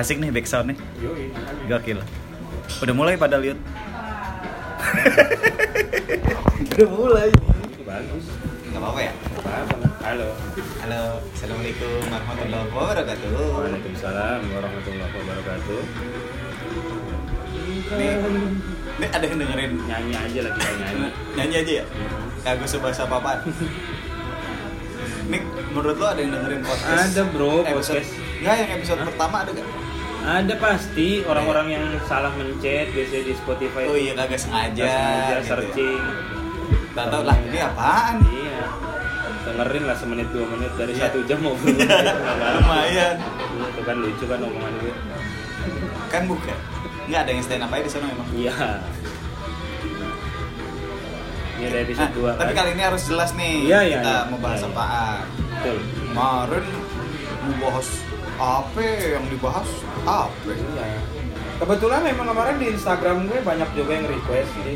Asik nih back sound nih. Yoi. Gokil. Udah mulai pada lihat. Udah mulai. Itu bagus. Enggak apa-apa ya? Halo. Halo, Assalamualaikum warahmatullahi wabarakatuh. Waalaikumsalam warahmatullahi wabarakatuh. Nih, nih ada yang dengerin Nyanyi aja lagi kita nyanyi. nyanyi aja ya? Kagak usah bahasa apa-apaan. Nih, menurut lo ada yang dengerin podcast? Ada, bro, Episode, podcast. Enggak, yang episode pertama ada gak? Ada pasti orang-orang yang salah mencet biasanya di Spotify. Oh iya, kagak sengaja. Gitu. searching. Gak tau lah, ini apaan? Iya. Dengerin lah semenit dua menit dari Iya. satu jam ngobrol. Lumayan. Iya, Itu kan lucu kan omongan gue. Kan bukan. Enggak ada yang stand up aja di sana emang. Iya. Ini ada Nah, episode 2 tapi kali ini harus jelas nih Iya, iya, kita iya. mau bahas Iya, iya. apaan. Betul. Kemarin mau bahas apa yang dibahas apa? Iya. Kebetulan memang kemarin di Instagram gue banyak juga yang request jadi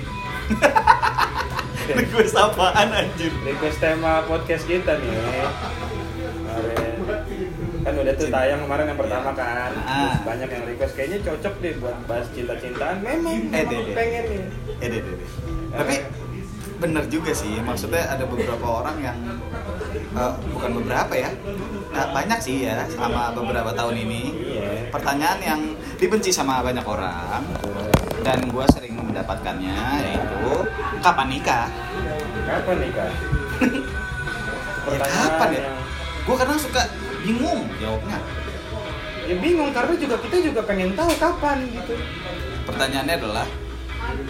Request apaan anjir? request tema podcast kita nih. Kemarin kan udah tuh tayang kemarin yang pertama kan. Terus Ah. banyak yang request kayaknya cocok deh buat bahas cinta-cintaan. Memang, Eh, pengen nih. Eh, deh, deh, deh. Tapi bener juga sih, maksudnya ada beberapa orang yang eh, bukan beberapa ya, nah, banyak sih ya sama beberapa tahun ini. Pertanyaan yang dibenci sama banyak orang dan gue sering mendapatkannya yaitu kapan nikah? Kapan nikah? Ya, kapan ya? yang- Gue kadang suka bingung jawabnya. Ya bingung karena juga kita juga pengen tahu kapan gitu. Pertanyaannya adalah,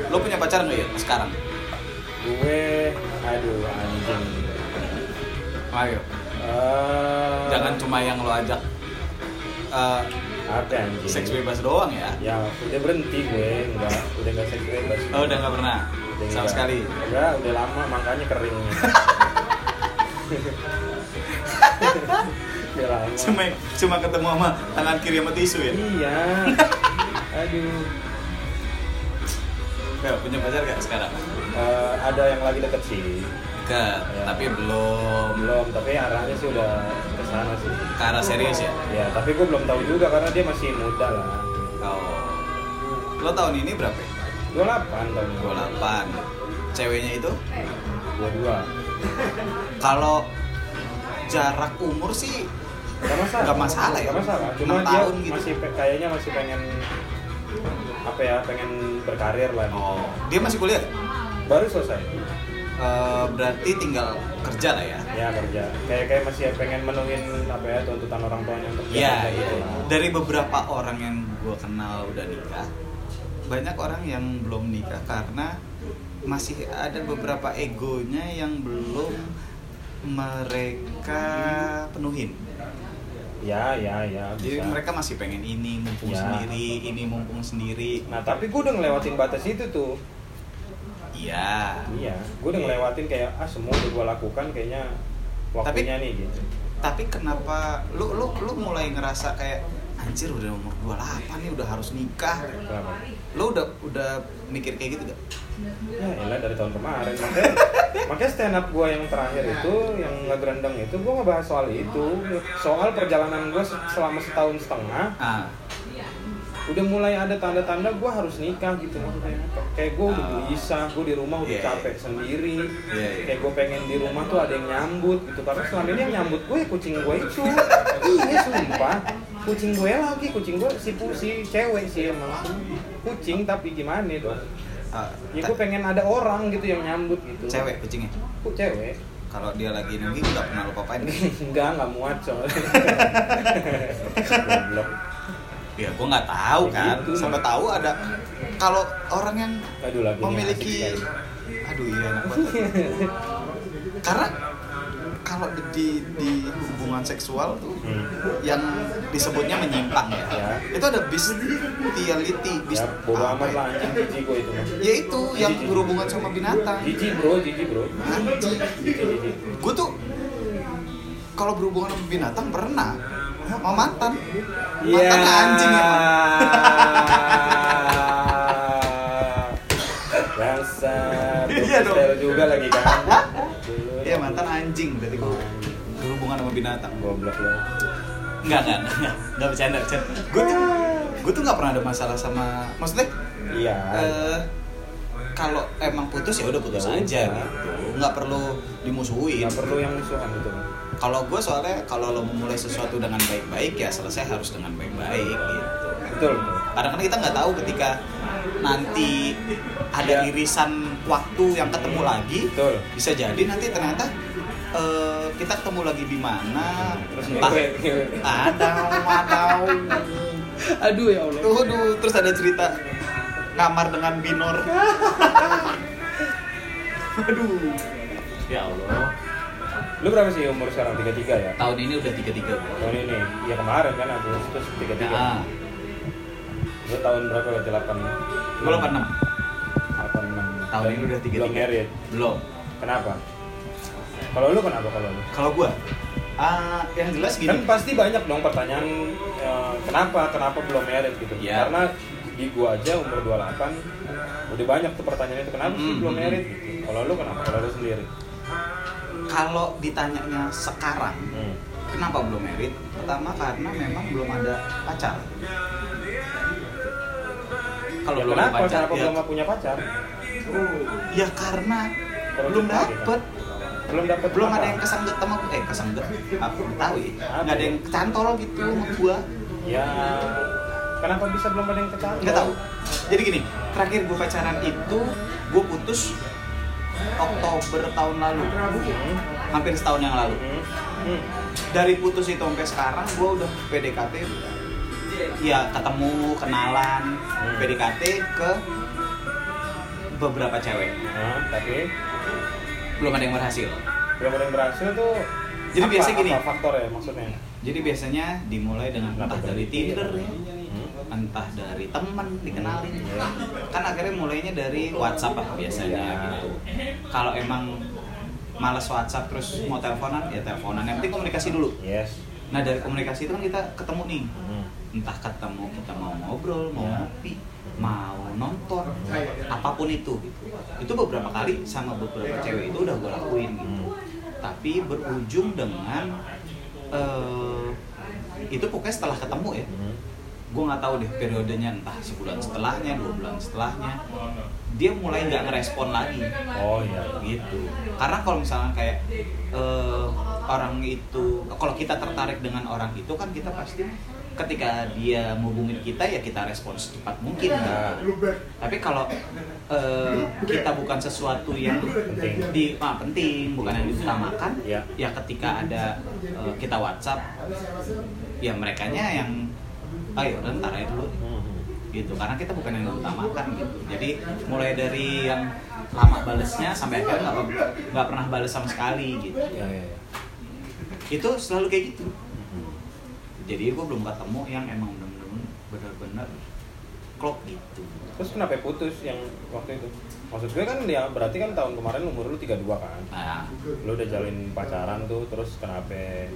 lo punya pacar nggak ya sekarang? Gue, aduh anjing. Ayo, Eh, jangan cuma yang lo ajak eh, apa anjing? seks bebas doang ya. Ya udah berhenti gue, enggak, udah enggak seks bebas. Oh, udah nggak pernah Udah sama enggak. sekali. Enggak, udah lama makanya kering. Cuma cuma ketemu sama tangan kiri sama tisu ya. Iya. Aduh. Ya, punya pacar gak sekarang? Eh, ada yang lagi deket sih. Ya. tapi belum Belum, tapi arahnya sih udah ke sana sih. ke arah serius ya. Ya, tapi gue belum tahu juga karena dia masih muda lah. Oh. Lo tahun ini berapa? ya? 28 tahun ini. 28. Ceweknya itu 22. kalau jarak umur sih Gak masalah. Nggak masalah ya? Gak masalah. Cuma dia tahun gitu. masih kayaknya masih pengen apa ya pengen berkarir lah. oh, dia masih kuliah? Baru selesai. Eh, berarti tinggal kerja lah ya. Ya kerja. Kayak kayak masih pengen menuhin apa ya tuntutan orang tuanya untuk kerja gitu lah. Dari beberapa orang yang gue kenal udah nikah, banyak orang yang belum nikah karena masih ada beberapa egonya yang belum mereka penuhin. Ya ya ya. Jadi Bisa. mereka masih pengen ini mumpung Ya. sendiri, ini mumpung sendiri. Nah tapi gue udah ngelewatin batas itu tuh. Iya. Iya. Gue udah ngelewatin kayak ah semua udah gue lakukan kayaknya waktunya nih gitu. Tapi kenapa lu lu lu mulai ngerasa kayak anjir udah umur 28 nih udah harus nikah. Kenapa? Lu udah udah mikir kayak gitu gak? Ya elah dari tahun kemarin. Makanya makanya stand up gue yang terakhir itu yang ngegerendeng itu gue ngebahas soal itu. Soal perjalanan gue selama setahun setengah. Ah, udah mulai ada tanda-tanda gue harus nikah gitu maksudnya. Kayak gue udah Ah. gelisah gue di rumah udah Iya, capek iya. sendiri. Iya, iya. kayak gue pengen di rumah tuh ada yang nyambut gitu. Karena selama ini yang nyambut gue ya kucing gue itu. Iya sumpah kucing gue lagi kucing gue si si cewek sih emang kucing tapi gimana dong ah, ya ta- gue pengen ada orang gitu yang nyambut gitu cewek kucingnya. Kok cewek? Kalau dia lagi nunggu nggak pernah lu papain. Enggak, enggak muat soalnya. Ya gua nggak tahu Ya kan. gitu, Sampai tahu ada kalau orang yang Aduh memiliki aduh iya banget. Karena kalau di, di, di hubungan seksual tuh Hmm. yang disebutnya menyimpang ya. Ya. Itu ada bestiality, bis, Ya, bodo apa amat ya? lah anjing jijik gue itu. Ya itu yang Jijik. berhubungan sama binatang. Jijik bro, jijik bro. Anjing. Gue tuh kalau berhubungan sama binatang pernah sama mantan. Iya. Mantan anjing emang. Dasar. Iya dong. Juga lagi kan. Iya mantan anjing berarti gue berhubungan sama binatang. Goblok lo. Enggak enggak enggak enggak bercanda bercanda. Gue tuh gue tuh nggak pernah ada masalah sama maksudnya iya eh, kalau emang putus ya udah putus Ya aja udah. gitu nggak perlu dimusuhin nggak perlu yang musuhan gitu kalau gue soalnya kalau lo memulai sesuatu dengan baik-baik ya selesai harus dengan baik-baik gitu betul karena kan kita nggak tahu ketika nanti ada Ya. irisan waktu yang ketemu lagi betul. bisa jadi nanti ternyata eh, kita ketemu lagi di mana terus entah ada ada aduh ya allah. Tuh aduh, terus ada cerita kamar dengan binor. Aduh. Ya Allah. Lu berapa sih umur sekarang? Tiga tiga ya? Tahun ini udah tiga tiga tahun ini? Ya kemarin kan Agustus tiga tiga ah. Lu tahun berapa? Ya delapan. Gue delapan enam delapan enam tahun ini udah tiga belum married. Belum. Kenapa? Kalau lu kenapa kalau lu? Kalau gue ah yang jelas gini. Kan pasti banyak dong pertanyaan eh, kenapa kenapa belum married gitu. Iya. karena di gua aja umur 28 udah banyak tuh pertanyaan itu kenapa sih Hmm, belum hmm, married gitu. Kalau lu kenapa? Kalau lu sendiri? Kalau ditanyanya sekarang hmm. kenapa belum merit pertama karena memang belum ada pacar kalau Ya, belum kenapa? pacar kenapa ya, belum punya pacar? Ya karena Kalau belum gitu. dapet. Belum dapat belum ada yang kesengget sama eh kesengget aku tahu ya. Nggak ada yang kecantol gitu sama gua. Ya kenapa bisa belum ada yang kecantol? Nggak tahu. Jadi gini terakhir gue pacaran itu gue putus Oktober tahun lalu. Hmm. hampir setahun yang lalu. Hmm. Hmm. dari putus itu sampai sekarang gue udah PDKT ya ketemu kenalan Hmm. PDKT ke beberapa cewek Nah, tapi belum ada yang berhasil belum ada yang berhasil tuh Jadi apa, biasanya gini. apa faktor ya maksudnya jadi biasanya dimulai dengan entah dari Tinder ya Hmm. entah dari temen dikenalin Iya. kan akhirnya mulainya dari WhatsApp lah biasanya Iya. gitu kalau emang males WhatsApp terus mau teleponan ya teleponan yang penting komunikasi dulu yes nah dari komunikasi itu kan kita ketemu nih Hmm. Entah ketemu kita mau ngobrol mau Ya. ngopi mau nonton apa pun itu gitu. itu beberapa kali sama beberapa cewek itu udah gue lakuin gitu Hmm. tapi berujung dengan eh, itu pokoknya setelah ketemu ya Hmm. gue nggak tahu deh periodenya entah sebulan setelahnya dua bulan setelahnya dia mulai nggak ngerespon lagi oh iya gitu karena kalau misalnya kayak eh, orang itu kalau kita tertarik dengan orang itu kan kita pasti ketika dia ngubungin kita ya kita respon secepat mungkin Nah. tapi kalau eh, kita bukan sesuatu yang Penting. di ah, penting bukan yang diutamakan Ya. ya ketika ada eh, kita WhatsApp ya mereka yang ayo ntar aja dulu Hmm. gitu karena kita bukan yang diutamakan gitu jadi mulai dari yang lama balesnya sampai akhirnya nggak pernah bales sama sekali gitu ya ya ya itu selalu kayak gitu. Jadi gue belum ketemu yang emang bener-bener bener-bener klop gitu. Terus kenapa putus yang waktu itu? Maksud gue kan dia berarti kan tahun kemarin umur lu 32 kan? Nah. Lu udah jalin pacaran tuh terus kenapa?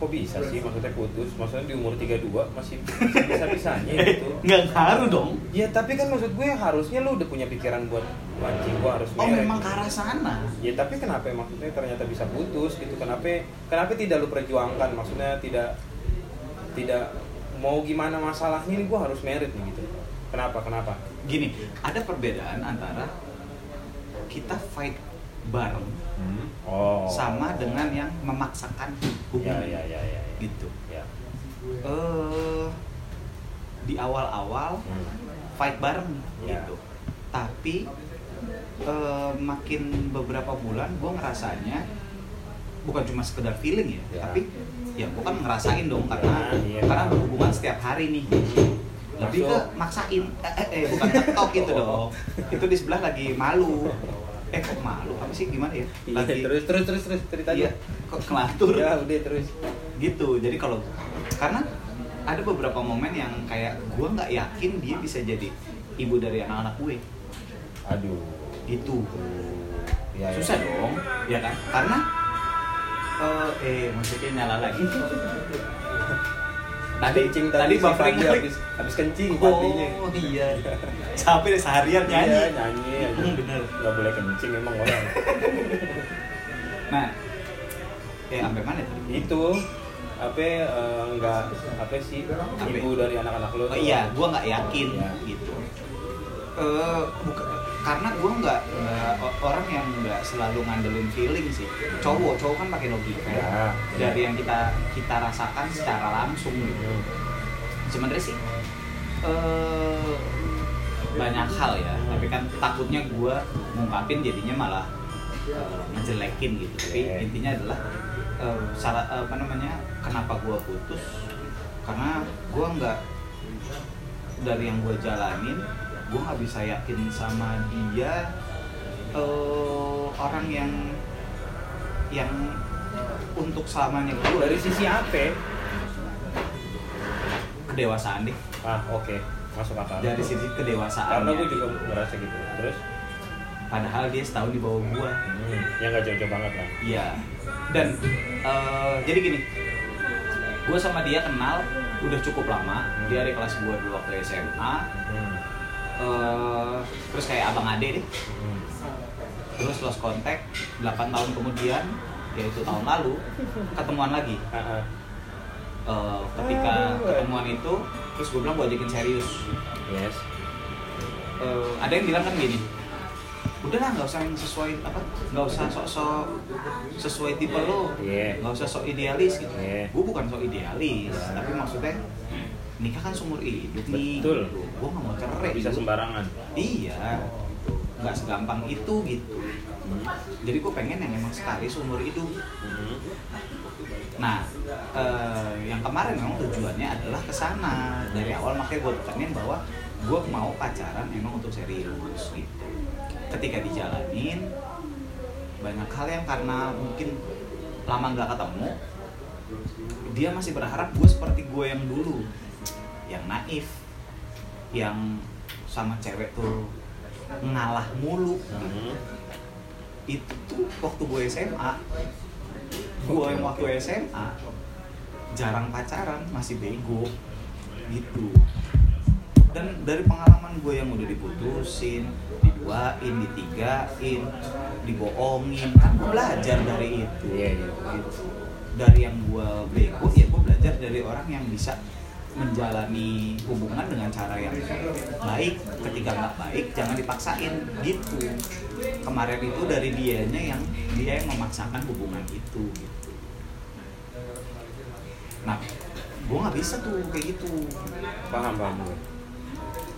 Kok bisa sih maksudnya putus? Maksudnya di umur 32 masih bisa bisanya gitu. nggak ngaruh dong. Ya tapi kan maksud gue harusnya lu udah punya pikiran buat mancing gua harus oh memang ke arah sana. Ya tapi kenapa maksudnya ternyata bisa putus gitu? Kenapa kenapa tidak lu perjuangkan? Maksudnya tidak tidak mau gimana masalahnya ini gua harus merit nih gitu kenapa kenapa gini ada perbedaan antara kita fight bareng oh sama dengan yang memaksakan ya hubungan ya ya ya, ya. gitu ya eh di awal-awal Hmm. fight bareng Ya. gitu tapi eh, makin beberapa bulan gue ngerasanya bukan cuma sekedar feeling ya, Ya. tapi ya gue kan ngerasain dong karena Ya, iya. karena berhubungan setiap hari nih. Lebih ke maksain eh, eh, eh, bukan ketok gitu dong. Itu di sebelah lagi malu. Eh kok malu? Apa sih? Gimana ya? Lagi Iya, terus terus terus terus cerita iya, kok kelantur ya udah terus. Gitu. Jadi kalau karena ada beberapa momen yang kayak gue nggak yakin dia bisa jadi ibu dari anak-anak gue. Aduh. Itu ya, ya. susah dong ya kan? Karena eh, eh musiknya nyala lagi tadi kencing tadi si buffering habis habis kencing oh Fadlinya. iya sampai seharian Iya, nyanyi nyanyi aja. Hmm, bener. nggak boleh kencing emang orang nah eh sampai mana tadi itu apa eh, nggak apa sih ibu dari anak-anak lo Oh, iya, gue nggak yakin Iya. gitu. Eh, bukan karena gue nggak o- orang yang nggak selalu ngandelin feeling sih. Cowok, cowok kan pakai logika. Ya. Dari yang kita kita rasakan secara langsung gitu. Hmm. Sebenarnya sih eh banyak hal ya, tapi kan takutnya gue ngungkapin jadinya malah eh, ngejelekin gitu. Tapi Oke. intinya adalah eh, salah apa namanya kenapa gue putus karena gue nggak dari yang gue jalanin gue nggak bisa yakin sama dia eh, orang yang yang untuk selamanya. Gue dari sisi apa kedewasaan deh. Ah oke. Masuk akal. Dari sisi kedewasaan karena gue juga merasa gitu. Terus? Padahal dia setahun di bawah gue hmm, ya nggak jauh-jauh banget lah. Iya. Dan eh, jadi gini, gue sama dia kenal udah cukup lama. Dia dari kelas gue dulu waktu SMA. hmm. Eh, terus kayak abang ade deh. Hmm. Terus lost contact 8 tahun kemudian, yaitu tahun lalu, ketemuan lagi. Ah, ah. Eh, ketika Aduh. ketemuan itu, terus gue bilang gue ajakin serius. yes Eh, ada yang bilang kan gini, udahlah nggak usah yang sesuai apa, nggak usah sok-sok sesuai tipe lo, Iya. nggak usah sok idealis gitu. Iya. Gue bukan sok idealis, Iya. tapi maksudnya nikah kan seumur hidup nih. Betul. Gue nggak mau cerai. bisa sembarangan Iya, nggak segampang itu gitu. Jadi gue pengen yang emang sekali seumur hidup. Hmm. Nah, eh, yang kemarin memang tujuannya adalah ke sana dari awal makanya gue tekanin bahwa gue mau pacaran memang untuk serius gitu. Ketika dijalanin banyak hal yang karena mungkin lama nggak ketemu, dia masih berharap gue seperti gue yang dulu, yang naif, yang sama cewek tuh ngalah mulu. Hmm. Itu tuh waktu gue SMA, gue yang waktu SMA jarang pacaran masih bego gitu dan dari pengalaman gue yang udah diputusin diduain ditigain dibohongin kan gue belajar dari itu Iya, iya. gitu. dari yang gue bego ya gue belajar dari orang yang bisa menjalani hubungan dengan cara yang baik. Ketika nggak baik jangan dipaksain. Gitu. Kemarin itu dari dianya yang dia yang memaksakan hubungan itu gitu. Nah gue nggak bisa tuh kayak gitu. Paham paham. Gue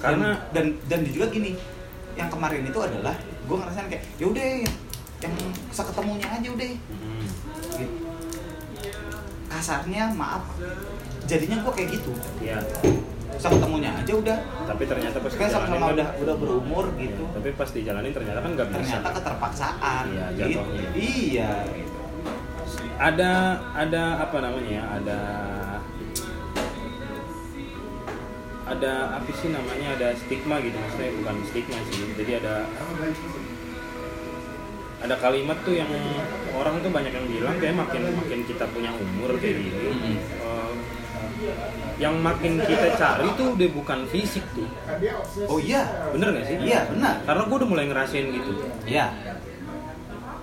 karena karena dan dan juga gini yang kemarin itu adalah gue ngerasain kayak yaudah yang seketemunya aja udah. Hmm. gitu. kasarnya maaf jadinya gue kayak gitu. Iya. seketemunya aja udah. Tapi ternyata pas kayak sama-sama dijalanin udah kan- udah berumur gitu. tapi pas dijalanin ternyata kan nggak bisa. Ternyata keterpaksaan. Iya, gitu. jatuhnya. iya. Gitu. ada ada apa namanya ya? Ada ada apa sih namanya? Ada stigma gitu. Maksudnya bukan stigma sih. Jadi ada ada kalimat tuh yang orang tuh banyak yang bilang kayak makin makin kita punya umur kayak gini Mm-mm. eh, yang makin kita cari tuh udah bukan fisik tuh. Oh iya. Bener gak sih? Iya benar. Karena gue udah mulai ngerasain gitu. Iya.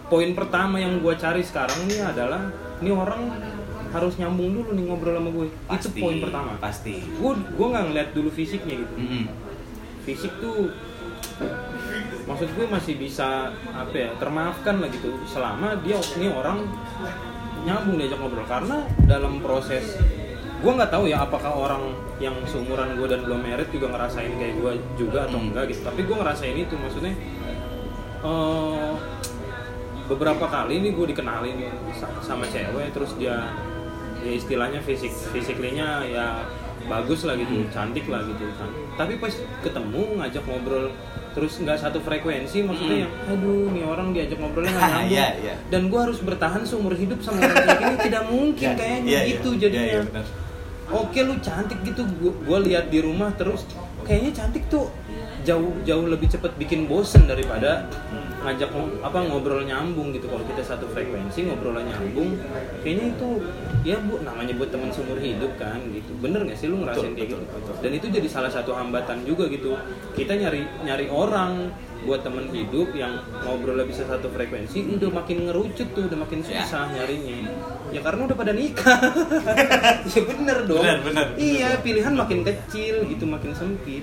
Poin pertama yang gue cari sekarang nih adalah ini orang harus nyambung dulu nih ngobrol sama gue itu poin pertama. pasti. Gue gue nggak ngeliat dulu fisiknya gitu. Mm-mm. fisik tuh maksud gue masih bisa apa ya termaafkan lah gitu. Selama dia ini orang nyambung diajak ngobrol. Karena dalam proses gue nggak tahu ya apakah orang yang seumuran gue dan belum merit juga ngerasain kayak gue juga atau enggak gitu tapi gue ngerasain itu maksudnya eh, beberapa kali nih gue dikenalin sa- sama cewek terus dia ya istilahnya fisik fisiknya ya bagus lah gitu Hmm. cantik lah gitu kan tapi pas ketemu ngajak ngobrol terus nggak satu frekuensi maksudnya Hmm. yang aduh nih orang diajak ngobrolnya nggak nyambung Iya, iya. dan gue harus bertahan seumur hidup sama orang kayak gini tidak mungkin Iya, kayaknya iya, iya. gitu Iya, jadinya iya, benar. Oke lu cantik gitu. Gue lihat di rumah terus kayaknya cantik tuh. Jauh jauh lebih cepet bikin bosen daripada ngajak ng- apa ngobrol nyambung gitu. Kalau kita satu frekuensi ngobrol nyambung kayaknya itu ya bu namanya buat teman seumur hidup kan gitu. Bener nggak sih lu ngerasain Betul, kayak betul, gitu? betul. dan itu jadi salah satu hambatan juga gitu. Kita nyari nyari orang buat teman hidup yang ngobrolnya bisa satu frekuensi udah makin ngerucut tuh udah makin Ya. susah nyarinya. Ya karena udah pada nikah. Ya bener dong. Bener, bener. iya pilihan makin kecil gitu makin sempit.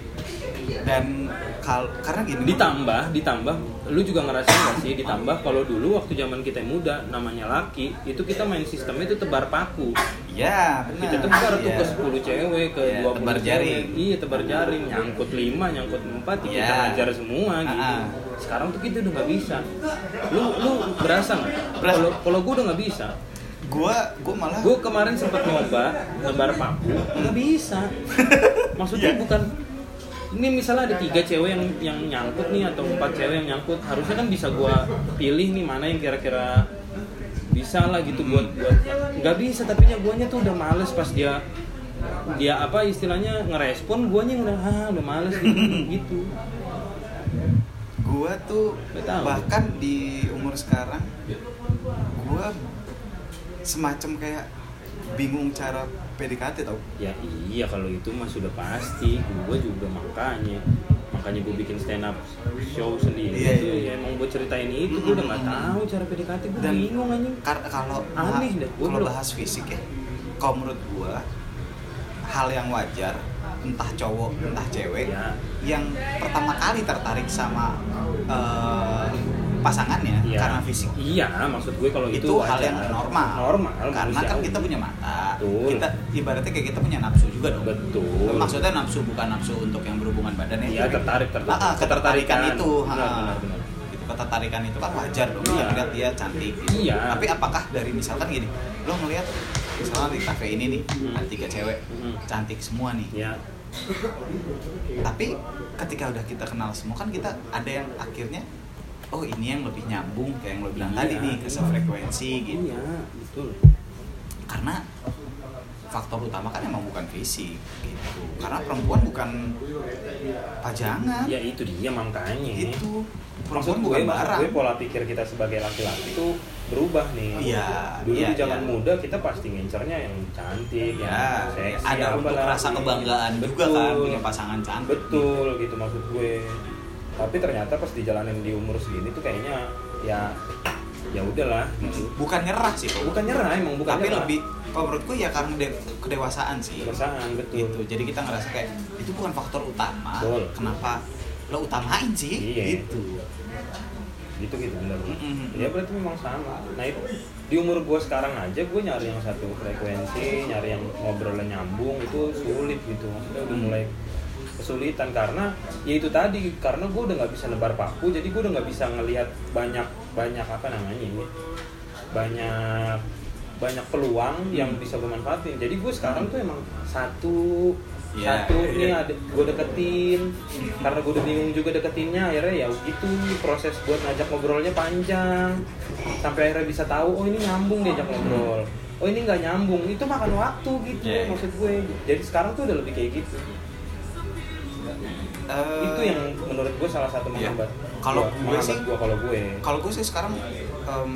Dan kal karena gini ditambah ditambah lu juga ngerasain gak sih ditambah kalau dulu waktu zaman kita muda namanya laki itu kita main sistemnya itu tebar paku ya benar kita tebar tuh Iya. ke 10 cewek ke 20 tebar cewek. jaring. iya tebar jaring nyangkut 5 nyangkut 4 ya kita Iya. ngajar semua gitu ah. sekarang tuh kita udah nggak bisa lu lu berasa nggak kalau kalau gue udah nggak bisa gua gua malah gue kemarin sempat nyoba nebar paku nggak bisa maksudnya Iya. bukan ini misalnya ada tiga cewek yang yang nyangkut nih atau empat cewek yang nyangkut. Harusnya kan bisa gue pilih nih mana yang kira-kira bisa lah gitu buat buat. Nggak bisa tapi nya guanya tuh udah males pas dia dia apa istilahnya ngerespon guanya udah ah udah males gitu, gitu. gua tuh bahkan di umur sekarang gua semacam kayak bingung cara PDKT tau? Ya iya kalau itu mah sudah pasti. Gue juga makanya. Makanya gue bikin stand up show sendiri Iya, itu iya. ya emang gue ceritain itu gue udah nggak tahu cara PDKT gue Dan- bingung anjing. karena kalau Aneh gua kalau belum- bahas fisik ya kalau menurut gua hal yang wajar entah cowok entah cewek Ya. yang pertama kali tertarik sama eh, pasangannya Iya. karena fisik iya maksud gue kalau itu, itu, hal yang normal normal karena kan kita punya mata Betul. kita ibaratnya kayak kita punya nafsu juga dong betul maksudnya nafsu bukan nafsu untuk yang berhubungan badan ya Iya, tertarik, tertarik. Ah, ah, ketertarikan itu Benar, ah. benar, benar. Gitu, ketertarikan itu kan wajar dong Iya. kita lihat dia cantik gitu. Iya. tapi apakah dari misalkan gini lo ngelihat misalnya di kafe ini nih Hmm. ada tiga cewek Hmm. cantik semua nih ya tapi ketika udah kita kenal semua kan kita ada yang akhirnya oh ini yang lebih nyambung kayak yang lo bilang Iya, tadi nih ke iya. sefrekuensi gitu. iya betul. Karena faktor utama kan emang bukan fisik gitu. Karena perempuan bukan pajangan. Ya itu dia makanya. Itu. Maksud perempuan gue bukan maksud barang. gue pola pikir kita sebagai laki-laki itu berubah nih. Iya, dulu iya, di zaman iya. muda kita pasti ngincernya yang cantik ya yang seksi ada untuk rasa kebanggaan juga Betul. kan punya pasangan cantik. Betul gitu maksud gue tapi ternyata pas dijalanin di umur segini tuh kayaknya ya ya udahlah gitu bukan nyerah sih kok bukan nyerah emang bukan tapi nyerah. lebih kalau menurut gue ya karena de- kedewasaan sih Kedewasaan, betul. gitu jadi kita ngerasa kayak itu bukan faktor utama Betul. kenapa lo utamain sih Iya. gitu gitu gitu bener Mm-mm. ya berarti memang sama nah itu di umur gue sekarang aja gue nyari yang satu frekuensi nyari yang ngobrolnya nyambung itu sulit gitu maksudnya udah Hmm. mulai kesulitan karena ya itu tadi karena gue udah nggak bisa nebar paku jadi gue udah nggak bisa ngelihat banyak banyak apa namanya ini banyak banyak peluang yang Hmm. bisa gue manfaatin. Jadi gue sekarang tuh emang satu Iya, satu iya, nih iya. ada gue deketin. Karena gue udah bingung juga deketinnya akhirnya ya gitu proses buat ngajak ngobrolnya panjang. Sampai akhirnya bisa tahu oh ini nyambung diajak ngobrol. Oh ini nggak nyambung itu makan waktu gitu Iya, iya. maksud gue. Jadi sekarang tuh udah lebih kayak gitu Eh, itu yang menurut gue salah satu Iya. menghambat Kalau gue sih- gua kalau gue kalau gue sih sekarang em,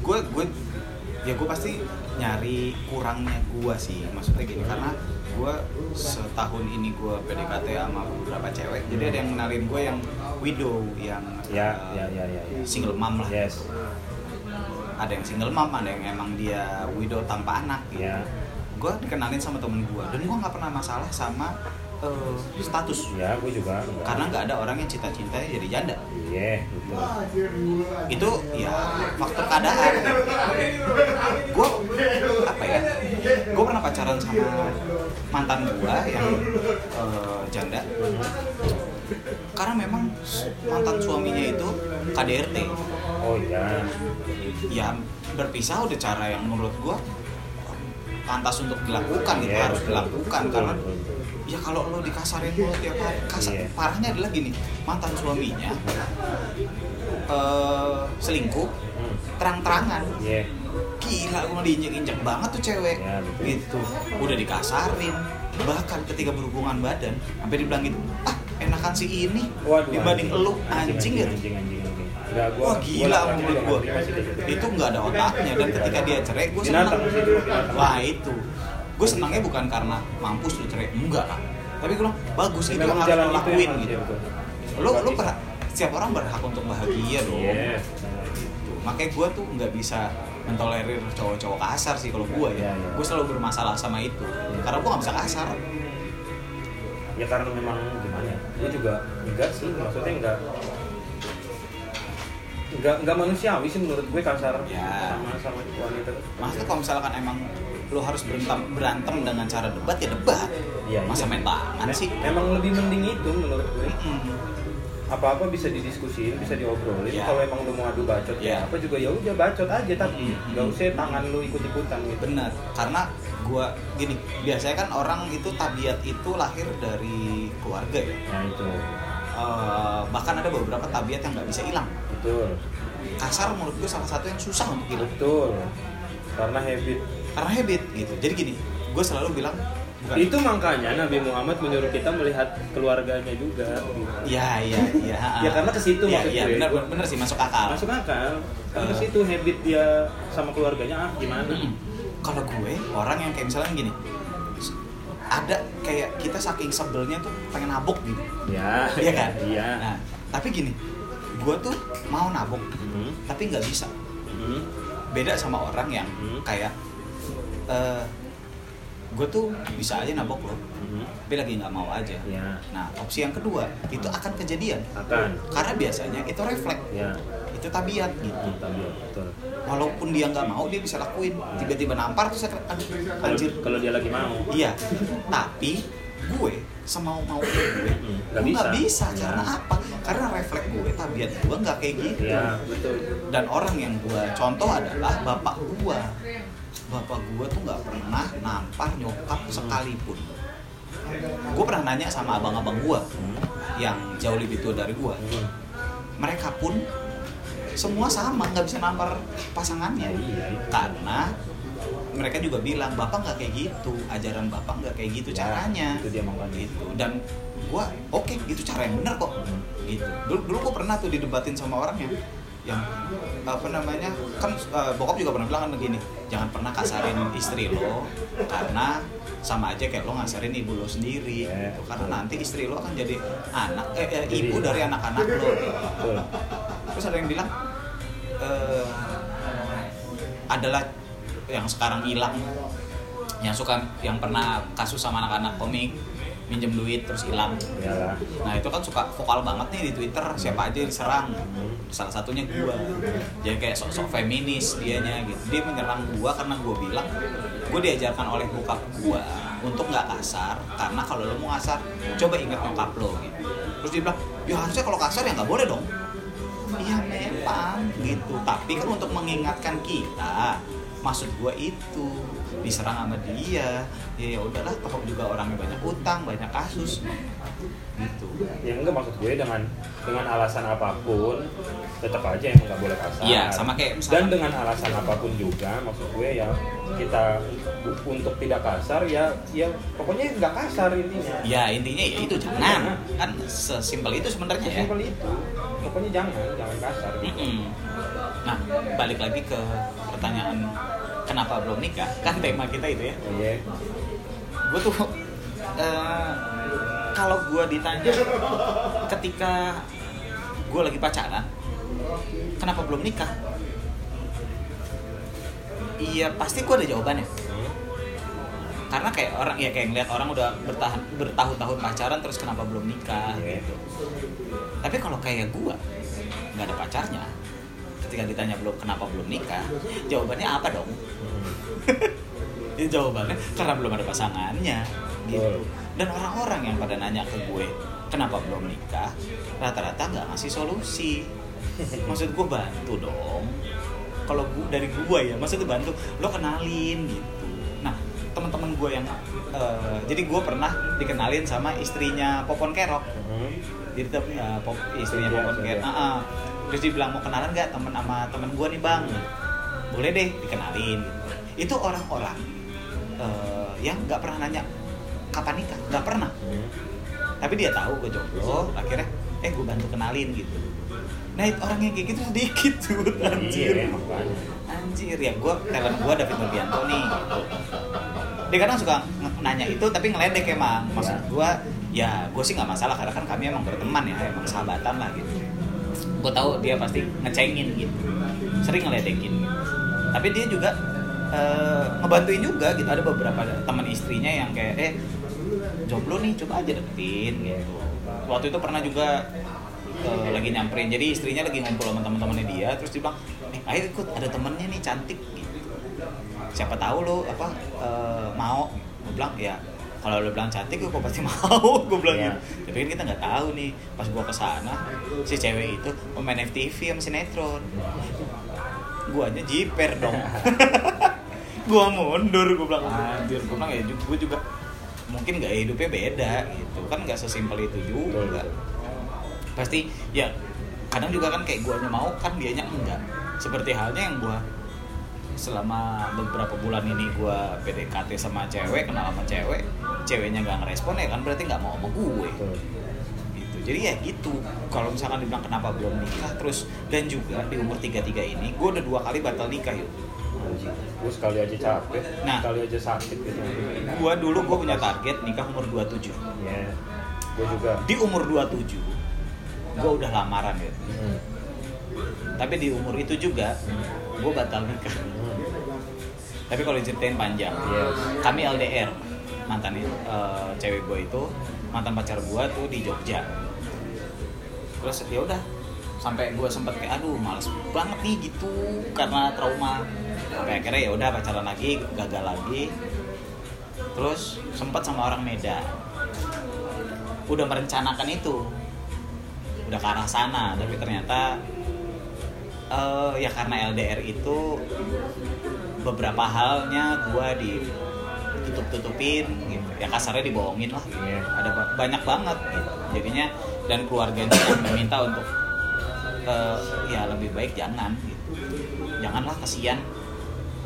gue gue ya gue pasti nyari kurangnya gue sih maksudnya gini karena gue setahun ini gue PDKT sama beberapa cewek jadi ada yang kenalin gue yang widow yang ya eh, ya ya ya, ya. single mom lah yes ada yang single mom ada yang emang dia widow tanpa anak gitu. ya gue dikenalin sama temen gue dan gue nggak pernah masalah sama eh, status. Ya gue juga enggak. karena nggak ada orang yang cita-citanya jadi janda. Iya betul. Itu ya faktor keadaan. Gue apa ya gue pernah pacaran sama mantan gue yang eh, janda. Karena memang mantan suaminya itu KDRT oh iya. Ya berpisah udah cara yang menurut gue pantas untuk dilakukan gitu Iya, harus betul. dilakukan. Betul, karena betul, betul. Ya kalau lo dikasarin mulu tiap hari kasar. Iya. parahnya adalah gini mantan suaminya eh, selingkuh terang-terangan. Iya. Gila gue diinjek-injek banget tuh cewek. Ya, betul. gitu. Udah dikasarin. Bahkan ketika berhubungan badan sampai dibilang gitu ah enakan si ini Waduh, dibanding anjing. anjing, anjing, gitu anjing, anjing, anjing. Nggak, gua- wah gua gila menurut gitu. itu nggak ada otaknya. Dan ketika dia cerai gue senang wah itu gue senangnya bukan karena mampus lu cerai enggak lah tapi gue bilang bagus itu yang harus lo lakuin gitu betul. lo lo berhak setiap orang berhak untuk bahagia dong Yes. Tuh, makanya gue tuh nggak bisa mentolerir cowok-cowok kasar sih kalau gue ya Iya, iya. gue selalu bermasalah sama itu Iya. karena gue nggak bisa kasar ya karena memang gimana ya gue juga enggak sih maksudnya enggak enggak enggak manusiawi sih menurut gue kasar Ya. sama sama wanita maksudnya kalau misalkan emang lo harus berantem berantem dengan cara debat ya debat. Iya, masa iya. main tangan sih? emang lebih mending itu menurut gue. Apa apa bisa didiskusin bisa diobrolin. Iya. kalau emang lu mau adu bacot Iya. ya apa juga ya udah bacot aja tapi Mm-mm. nggak usah tangan lu ikut ikutan gitu. Benar karena gua gini biasanya kan orang itu tabiat itu lahir dari keluarga ya. Nah itu. Eh, bahkan ada beberapa tabiat yang nggak bisa hilang. Betul. Kasar menurut gue salah satu yang susah untuk hilang. Betul. Karena habit karena habit gitu. Jadi gini gue selalu bilang bukan. Itu makanya Nabi Muhammad menyuruh kita melihat keluarganya juga. Ya iya iya Ya, karena ke situ ya, maksud ya, gue. benar benar sih masuk akal. Masuk akal. Karena Eh. situ habit dia sama keluarganya ah gimana? Mm-mm. kalau gue orang yang kayak misalnya gini ada kayak kita saking sebelnya tuh pengen nabok gitu. Ya iya kan? iya. Nah tapi gini gue tuh mau nabok Hmm, tapi nggak bisa. Hmm, beda sama orang yang Hmm. kayak eh gue tuh bisa aja nabok lo hmm. tapi lagi nggak mau aja. Ya nah opsi yang kedua itu akan kejadian. Akan. Karena biasanya itu refleks. Ya itu tabiat gitu. Tabiat, betul. Walaupun dia nggak mau dia bisa lakuin. Tiba-tiba nampar aduh kalau anjir. Kalau dia lagi mau. Iya. Tapi gue semau mau gue Hmm, nggak bisa. bisa. Ya. karena apa? Karena refleks gue tabiat gue nggak kayak gitu. Ya betul. Dan orang yang gue contoh adalah bapak gue bapak gue tuh nggak pernah nampar nyokap sekalipun gue pernah nanya sama abang-abang gue Hmm, yang jauh lebih tua dari gue hmm. mereka pun semua sama nggak bisa nampar pasangannya Iya, itu. karena mereka juga bilang bapak nggak kayak gitu ajaran bapak nggak kayak gitu Ya, caranya itu dia makanya. gitu dan gua oke gitu cara yang benar kok Hmm. gitu dulu dulu gua pernah tuh didebatin sama orang yang yang apa namanya kan eh, bokap juga pernah bilang kan begini jangan pernah kasarin istri lo karena sama aja kayak lo ngasarin ibu lo sendiri Ya, gitu. karena nanti istri lo akan jadi anak eh, eh, Jadi- ibu dari anak-anak lo betul. Terus ada yang bilang eh, adalah yang sekarang hilang yang suka yang pernah kasus sama anak-anak komik minjem duit terus hilang. Iyalah nah itu kan suka vokal banget nih di twitter siapa aja yang diserang. Salah satunya gua. Jadi kayak sok-sok feminis dianya gitu. Dia menyerang gua karena gua bilang gua diajarkan oleh bokap gua untuk nggak kasar karena kalau lo mau kasar coba ingat nyokap lo gitu. Terus dia bilang ya harusnya kalau kasar ya nggak boleh dong. Iya memang gitu. Tapi kan untuk mengingatkan kita, maksud gua itu diserang sama dia. Ya ya udahlah, toh juga orangnya banyak utang, banyak kasus. Gitu. ya enggak maksud gue dengan dengan alasan apa pun tetap aja yang nggak boleh kasar Iya, sama kayak dan misalkan dengan alasan apa pun juga maksud gue ya kita untuk tidak kasar ya ya pokoknya nggak kasar intinya ya intinya ya itu jangan. Kan sesimpel itu sebenarnya ya. itu pokoknya jangan jangan kasar gitu. Mm-mm. Nah, balik lagi ke pertanyaan kenapa belum nikah? Kan tema kita itu ya. iya gue tuh eh, kalau gue ditanya ketika gue lagi pacaran kenapa belum nikah iya pasti gue ada jawabannya Hmm. karena kayak orang ya kayak ngeliat orang udah bertahan bertahun-tahun pacaran terus kenapa belum nikah Iya. gitu tapi kalau kayak gue nggak ada pacarnya ketika ditanya belum kenapa belum nikah jawabannya apa dong Ini jawabannya karena belum ada pasangannya gitu. Dan orang-orang yang pada nanya ke gue, kenapa belum nikah? Rata-rata nggak ngasih solusi. Maksud gue bantu dong. Kalau gue dari gue ya, maksudnya bantu. Lo kenalin gitu. Nah, teman-teman gue yang, eh, jadi gue pernah dikenalin sama istrinya Popon Kerok. Hmm. Jadi tem- eh, pop, istrinya Iya, Popon iya. Kerok. Ah, ah. Terus dia bilang mau kenalan nggak temen sama temen gue nih bang? Boleh deh dikenalin. Itu orang-orang eh, yang nggak pernah nanya kapan nikah, nggak pernah. Hmm. Tapi dia tahu gue jomblo, akhirnya eh gue bantu kenalin gitu. nah itu orang yang kayak gitu sedikit tuh anjir Iya, anjir ya gue talent gue David Novianto nih gitu. dia kadang suka nanya itu tapi ngeledek emang maksud Ya. gue ya gue sih nggak masalah karena kan kami emang berteman ya emang sahabatan lah gitu gue tahu dia pasti ngecengin gitu sering ngeledekin tapi dia juga eh, ngebantuin juga gitu. Ada beberapa teman istrinya yang kayak eh jomblo nih coba aja deketin gitu. Waktu itu pernah juga eh, lagi nyamperin. Jadi istrinya lagi ngumpul sama teman-temannya dia terus dia bilang eh ayo ikut ada temennya nih cantik gitu. Siapa tahu lo apa eh, mau. Gue bilang ya kalau lo bilang cantik gue pasti mau gue bilang Iya. gitu. Tapi kan kita nggak tahu nih pas gua ke sana si cewek itu pemain FTV sama sinetron. Guanya jiper dong gua mundur gua bilang. Anjir gua bilang ya gue juga mungkin gak hidupnya beda gitu. Kan nggak sesimpel itu juga. Pasti ya kadang juga kan kayak guanya mau kan dianya enggak. Seperti halnya yang gua selama beberapa bulan ini gua PDKT sama cewek kenal sama cewek ceweknya nggak ngerespon ya kan berarti nggak mau sama gue gitu. Jadi ya gitu. Kalau misalkan dibilang kenapa belum nikah terus dan juga di umur 33 ini gue udah dua kali batal nikah yuk. Gue sekali aja capek, Nah. sekali aja sakit gitu. gue dulu gue punya target nikah umur 27 Iya. Gue juga. di umur 27 gue udah lamaran ya Hmm. tapi di umur itu juga gue batal nikah Hmm. tapi kalau diceritain panjang Yes. kami LDR mantan eh, cewek gue itu mantan pacar gue tuh di Jogja terus ya udah sampai gue sempet kayak aduh males banget nih gitu karena trauma. Sampai akhirnya ya udah pacaran lagi gagal lagi. Terus sempet sama orang Medan. Udah merencanakan itu. Udah ke arah sana tapi ternyata eh, ya karena LDR itu beberapa halnya gue ditutup-tutupin gitu. Ya kasarnya dibohongin lah Iya. ada ba- banyak banget gitu. jadinya dan keluarganya meminta untuk eh, ya lebih baik jangan gitu. Janganlah kasihan.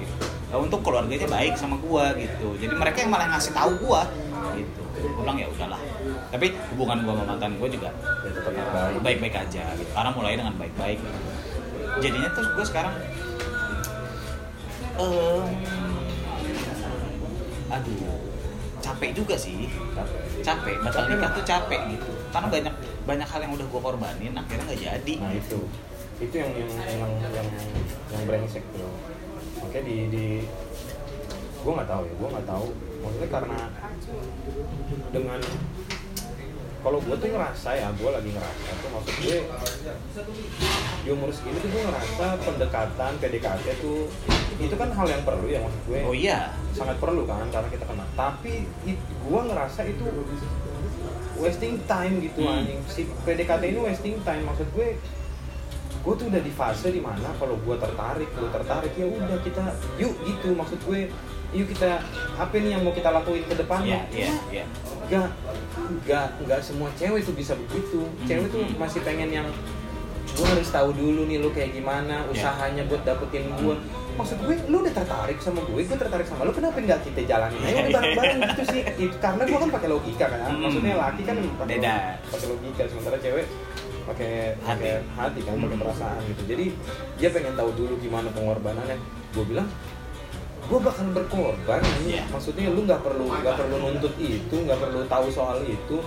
Gitu. Nah, untuk keluarganya baik sama gua gitu. Jadi mereka yang malah ngasih tahu gua gitu. Gua bilang ya udahlah. Tapi hubungan gua sama mantan gua juga Ya baik. baik-baik aja gitu. karena mulai dengan baik-baik. Jadinya terus gue sekarang em, aduh capek juga sih. Capek. Batal nikah tuh capek gitu. Karena banyak banyak hal yang udah gue korbanin akhirnya nggak jadi. Nah itu, itu yang yang yang yang, yang brengsek tuh. Makanya di di gue nggak tahu ya, gue nggak tahu. Maksudnya karena dengan kalau gue tuh ngerasa ya, gue lagi ngerasa tuh maksud gue di umur segini tuh gue ngerasa pendekatan PDKT tuh itu kan hal yang perlu ya maksud gue. Oh iya. Sangat perlu kan karena kita kenal tapi gua ngerasa itu wasting time gitu Hmm. anjing si PDKT ini wasting time maksud gue gue tuh udah di fase di mana kalau gua tertarik lu tertarik ya udah kita yuk gitu maksud gue yuk kita apa nih yang mau kita lakuin ke depannya iya iya iya Gak, gak, gak semua cewek tuh bisa begitu. Cewek tuh Hmm. masih pengen yang gue harus tahu dulu nih lu kayak gimana Ya. usahanya buat dapetin gue. Maksud gue, lu udah tertarik sama gue, gue tertarik sama lu, kenapa nggak kita jalanin aja udah bareng-bareng gitu sih? Itu karena gue kan pakai logika kan, Hmm. maksudnya laki kan pakai Beda. pakai logika, sementara cewek pakai Hati. hati kan, pakai perasaan gitu. Jadi dia pengen tahu dulu gimana pengorbanannya. Gue bilang, gue bakal berkorban ini Iya. maksudnya lu nggak perlu nggak perlu nuntut itu nggak perlu tahu soal itu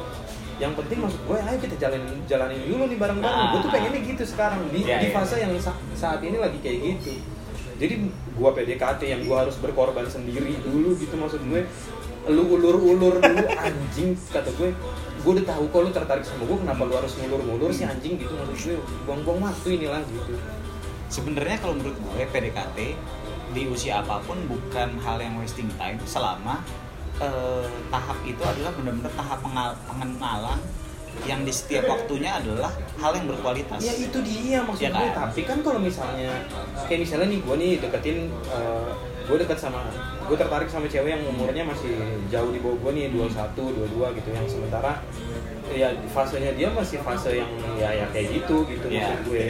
yang penting maksud gue ayo kita jalanin jalanin dulu nih bareng-bareng Ah. gue tuh pengennya gitu sekarang di, Iya, di iya. fase yang sa- saat ini lagi kayak gitu jadi gue PDKT yang gue harus berkorban sendiri dulu gitu maksud gue. Lu ulur-ulur dulu anjing kata gue. Gue udah tahu kok lu tertarik sama gue kenapa lu harus ngulur-ngulur sih anjing gitu maksud gue. Buang-buang waktu inilah gitu. Sebenarnya kalau menurut gue PDKT di usia apa pun bukan hal yang wasting time selama eh, tahap itu adalah benar-benar tahap pengenalan yang di setiap waktunya adalah hal yang berkualitas. Ya itu dia maksud Ya kan? Tapi kan kalau misalnya kayak misalnya nih gue nih deketin eh, gue dekat sama gue tertarik sama cewek yang umurnya masih jauh di bawah gue nih 21, 22 gitu yang sementara ya fasenya dia masih fase yang ya ya kayak gitu gitu Iya. maksud gue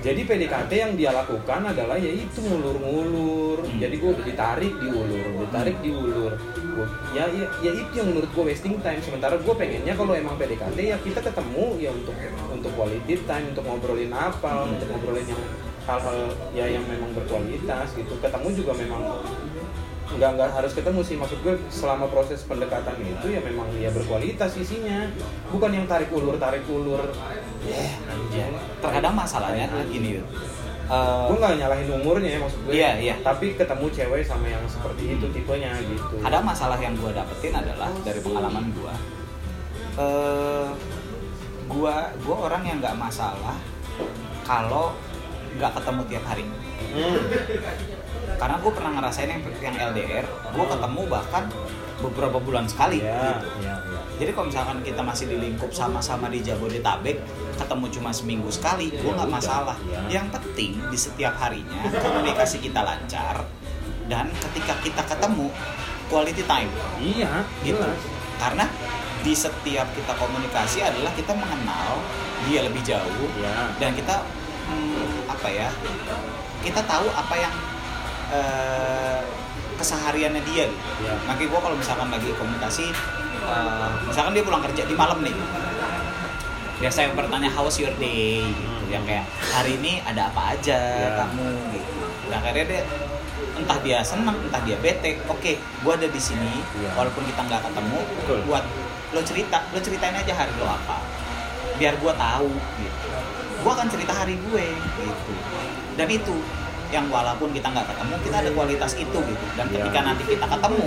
jadi PDKT yang dia lakukan adalah ya itu ngulur-ngulur Hmm. jadi gue udah ditarik diulur ditarik diulur Gua- ya, ya ya itu yang menurut gue wasting time sementara gue pengennya kalau emang PDKT ya kita ketemu ya untuk untuk quality time untuk ngobrolin apa Hmm. untuk ngobrolin yang hal-hal ya yang memang berkualitas gitu ketemu juga memang nggak nggak harus ketemu sih. Maksud gue selama proses pendekatan itu ya memang ya berkualitas isinya. Bukan yang tarik ulur tarik ulur. Ya anjing terkadang masalahnya adalah gini Yud. Eh, gue nggak nyalahin umurnya ya maksud gue. Iya, iya. tapi ketemu cewek sama yang seperti itu tipenya gitu. Ada masalah yang gue dapetin adalah dari pengalaman gue eh gue gue orang yang nggak masalah kalau nggak ketemu tiap hari. Hmm. Karena gue pernah ngerasain yang yang LDR gue ketemu bahkan beberapa bulan sekali ya gitu. ya ya jadi kalau misalkan kita masih di lingkup sama-sama di Jabodetabek ketemu cuma seminggu sekali gue Ya nggak masalah. ya. yang penting di setiap harinya komunikasi kita lancar dan ketika kita ketemu quality time. Iya gitu. jelas. Karena di setiap kita komunikasi adalah kita mengenal dia lebih jauh ya dan kita hmm, apa ya kita tahu apa yang eh, kesehariannya dia gitu ya makanya gue kalau misalkan lagi komunikasi eh, misalkan dia pulang kerja di malam nih biasa yang bertanya how's your day gitu. Hmm. yang kayak hari ini ada apa aja Ya. kamu gitu dan akhirnya dia entah dia senang entah dia bete oke gue ada di sini Ya. walaupun kita nggak ketemu Betul. buat lo cerita lo ceritain aja hari lo apa biar gue tahu gitu gue akan cerita hari gue gitu dan itu yang walaupun kita nggak ketemu kita ada kualitas itu gitu dan Ya. ketika nanti kita ketemu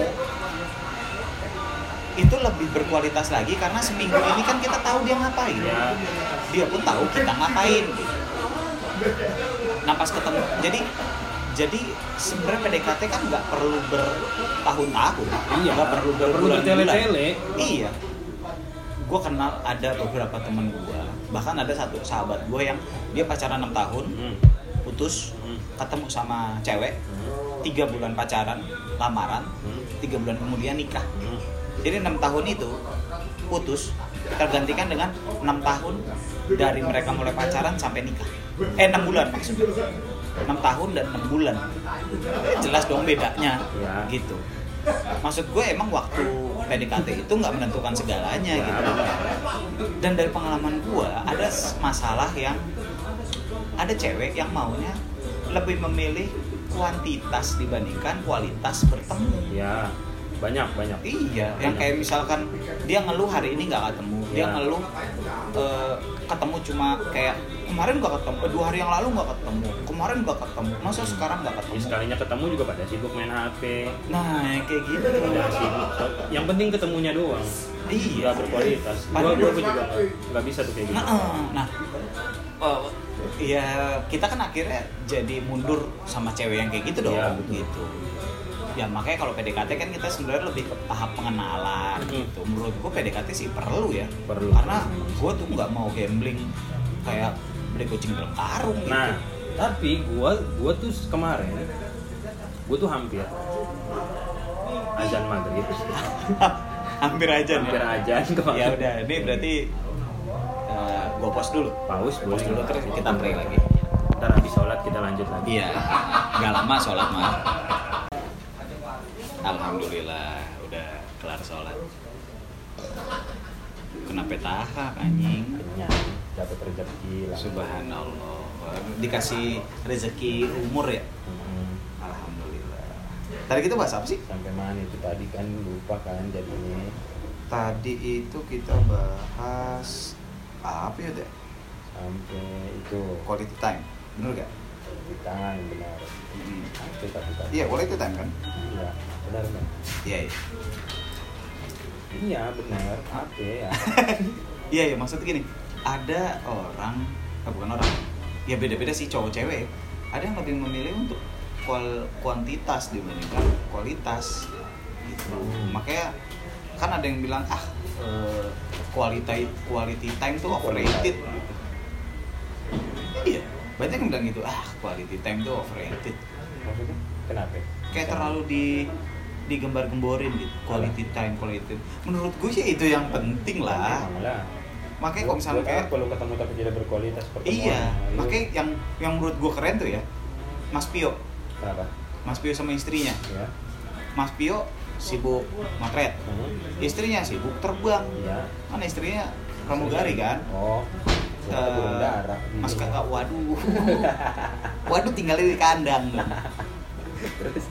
itu lebih berkualitas lagi karena seminggu ini kan kita tahu dia ngapain ya dia pun tahu kita ngapain gitu. Nah pas ketemu, jadi jadi sebenarnya PDKT kan nggak perlu bertahun-tahun, Iya, nggak perlu nggak perlu berbulan-bulan. Iya, gue kenal ada beberapa temen gue, bahkan ada satu sahabat gue yang dia pacaran 6 tahun, Hmm. putus. Ketemu sama cewek, Hmm. tiga bulan pacaran, lamaran, Hmm. tiga bulan kemudian nikah. Hmm. Jadi enam tahun itu putus tergantikan dengan enam tahun dari mereka mulai pacaran sampai nikah. Eh enam bulan maksudnya. Enam tahun dan enam bulan. Eh, jelas dong bedanya. Ya. Gitu. Maksud gue emang waktu PDKT itu nggak menentukan segalanya Ya. gitu. Dan dari pengalaman gue ada masalah yang ada cewek yang maunya lebih memilih kuantitas dibandingkan kualitas bertemu. ya banyak banyak Iya, yang kayak misalkan dia ngeluh hari ini nggak ketemu, dia Ya. ngeluh eh, ketemu cuma kayak kemarin nggak ketemu, eh, dua hari yang lalu nggak ketemu, kemarin nggak ketemu, masa sekarang nggak Ya, ketemu? sekalinya ketemu juga pada sibuk main HP Nah, kayak gitu. pada sibuk yang penting ketemunya doang Iya. nggak berkualitas gua juga nggak bisa tuh kayak gitu Nah, eh, nah, ya kita kan akhirnya jadi mundur sama cewek yang kayak gitu dong, Iya, betul. gitu. Ya makanya kalau PDKT kan kita sebenarnya lebih ke tahap pengenalan Hmm. gitu. Menurut gua PDKT sih perlu ya. Perlu. Karena gua tuh nggak mau gambling kayak beli kucing dalam karung gitu. nah tapi gua gua tuh kemarin gua tuh hampir azan maghrib hampir aja nih. hampir azan kemarin Ya udah, ini berarti gua pause dulu. paus Pause dulu terus kita play lagi. ntar habis sholat kita lanjut lagi Iya, nggak lama sholat mah. Alhamdulillah, udah kelar sholat. Kenapa tahap anjing? kenyang dapat rezeki lah Subhanallah. Dikasih rezeki umur ya? Hmm. Alhamdulillah. Tadi kita bahas apa sih? sampai mana itu tadi kan lupa kan jadinya Tadi itu kita bahas apa ya deh? sampai itu Quality time, bener gak? tangan benar itu tapi kan Iya, quality time kan? iya benar benar Iya, iya. iya benar apa ya Iya, iya, maksudnya gini, ada orang, eh, bukan orang, ya beda-beda sih cowok cewek. Ada yang lebih memilih untuk kual kuantitas dibandingkan kualitas. Gitu. Hmm. Makanya kan ada yang bilang ah eh, quality quality time tuh overrated. Gitu. Iya, banyak yang bilang gitu ah quality time tuh overrated. maksudnya kenapa kayak terlalu di digembar-gemborin gitu quality time quality time. menurut gue sih itu yang penting lah makanya kalau misalnya kayak lu ketemu tapi tidak berkualitas iya Lu- makanya yang yang menurut gue keren tuh ya Mas Pio kenapa Mas Pio sama istrinya ya Mas Pio sibuk motret. Hmm. istrinya sibuk terbang. Iya. Kan istrinya pramugari kan? Oh. Darah. Mas kakak waduh. Waduh tinggalin di kandang. Dong terus?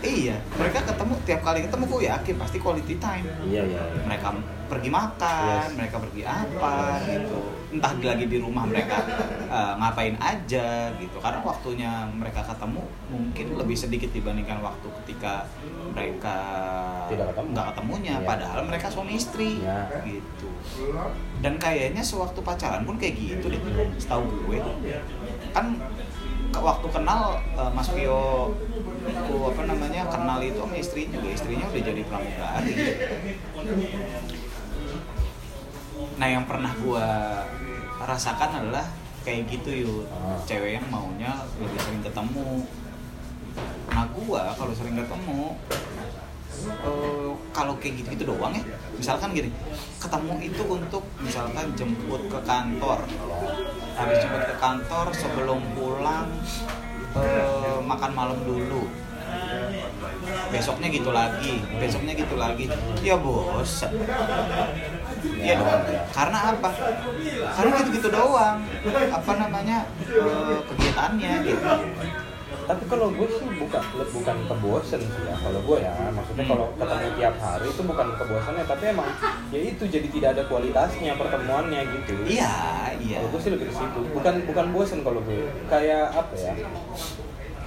Iya mereka ketemu tiap kali ketemu gue yakin pasti quality time. Iya iya iya. mereka pergi makan, Yes. mereka pergi apa gitu. Entah lagi di rumah mereka eh, ngapain aja gitu. Karena waktunya mereka ketemu mungkin lebih sedikit dibandingkan waktu ketika mereka Tidak ketemu. nggak ketemunya. Iya. Padahal mereka suami istri Iya. gitu. Dan kayaknya sewaktu pacaran pun kayak gitu deh. Setahu gue kan waktu kenal eh, Mas Pio apa namanya kenal itu sama istrinya juga istrinya udah jadi pramugari nah yang pernah gua rasakan adalah kayak gitu yuk Ah. cewek yang maunya lebih sering ketemu. Nah gua kalau sering ketemu eh, kalau kayak gitu gitu doang ya. Misalkan gini ketemu itu untuk misalkan jemput ke kantor. Habis jemput ke kantor sebelum pulang eh, makan malam dulu. Besoknya gitu lagi besoknya gitu lagi. Ya bosan Iya dong. Karena apa? Karena gitu-gitu doang. Apa namanya eh, kegiatannya gitu. tapi kalau gue sih bukan bukan kebosen sih ya kalau gue ya maksudnya kalau ketemu tiap hari itu bukan kebosannya tapi emang ya itu jadi tidak ada kualitasnya pertemuannya gitu Iya, iya. kalau gue sih lebih ke situ bukan bukan bosen kalau gue kayak apa ya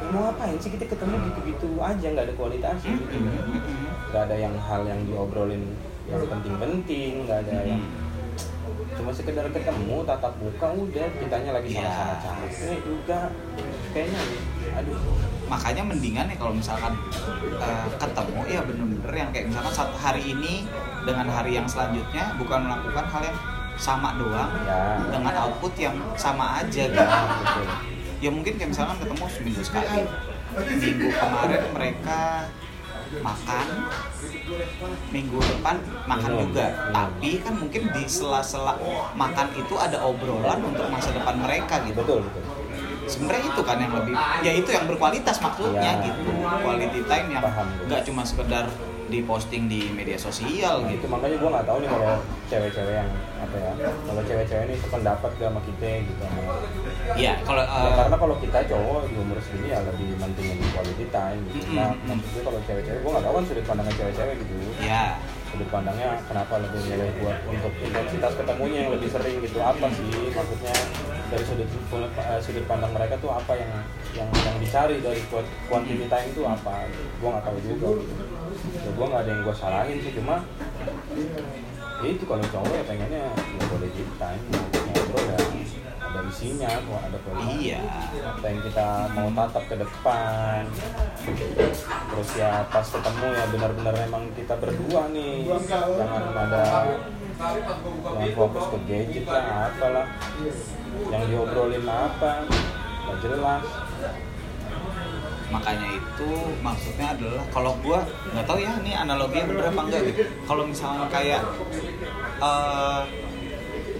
mau ngapain sih kita ketemu gitu-gitu aja nggak ada kualitasnya gitu nggak ada yang hal yang diobrolin yang penting-penting nggak ada yang Mm. cuma sekedar ketemu tatap muka udah kitanya lagi Iya. sama-sama capek juga kayaknya aduh Makanya mendingan ya kalau misalkan eh, ketemu ya bener-bener yang kayak misalkan satu hari ini dengan hari yang selanjutnya bukan melakukan hal yang sama doang ya dengan output yang sama aja gitu. ya betul ya mungkin kayak misalkan ketemu seminggu sekali minggu kemarin mereka makan minggu depan makan juga. Minum. tapi kan mungkin di sela-sela makan itu ada obrolan untuk masa depan mereka gitu. Betul betul. Sebenarnya itu kan yang lebih ya itu yang berkualitas maksudnya Iya. gitu. Quality time yang nggak cuma sekedar diposting di media sosial Nah, gitu itu makanya gue nggak tahu nih kalau cewek-cewek yang apa ya kalau cewek-cewek ini sependapat gak sama kita gitu sama ya kalau Ya, eh, karena kalau kita cowok di umur segini ya lebih mentingin quality time gitu. Mm-mm. Nah, maksudnya kalau cewek-cewek, gue nggak tahu kan sudut pandangnya cewek-cewek gitu. ya Sudut pandangnya kenapa lebih milih buat untuk intensitas ketemunya yang lebih sering gitu. Apa sih maksudnya dari sudut eh, sudut pandang mereka tuh apa yang yang yang dicari dari quantity time itu apa? Gue nggak tahu juga. Gitu. Ya, gue nggak ada yang gue salahin sih cuma ya itu kalau cowok ya pengennya ya quality time ngobrol ya. Ada isinya kok ada quality iya. apa yang kita mau tatap ke depan. Terus ya pas ketemu ya benar-benar memang kita berdua nih. Jangan ada yang fokus ke gadget lah apalah. Yang diobrolin apa? Nggak jelas makanya itu maksudnya adalah kalau gua nggak tahu ya ini analoginya bener apa enggak gitu kalau misalnya kayak eh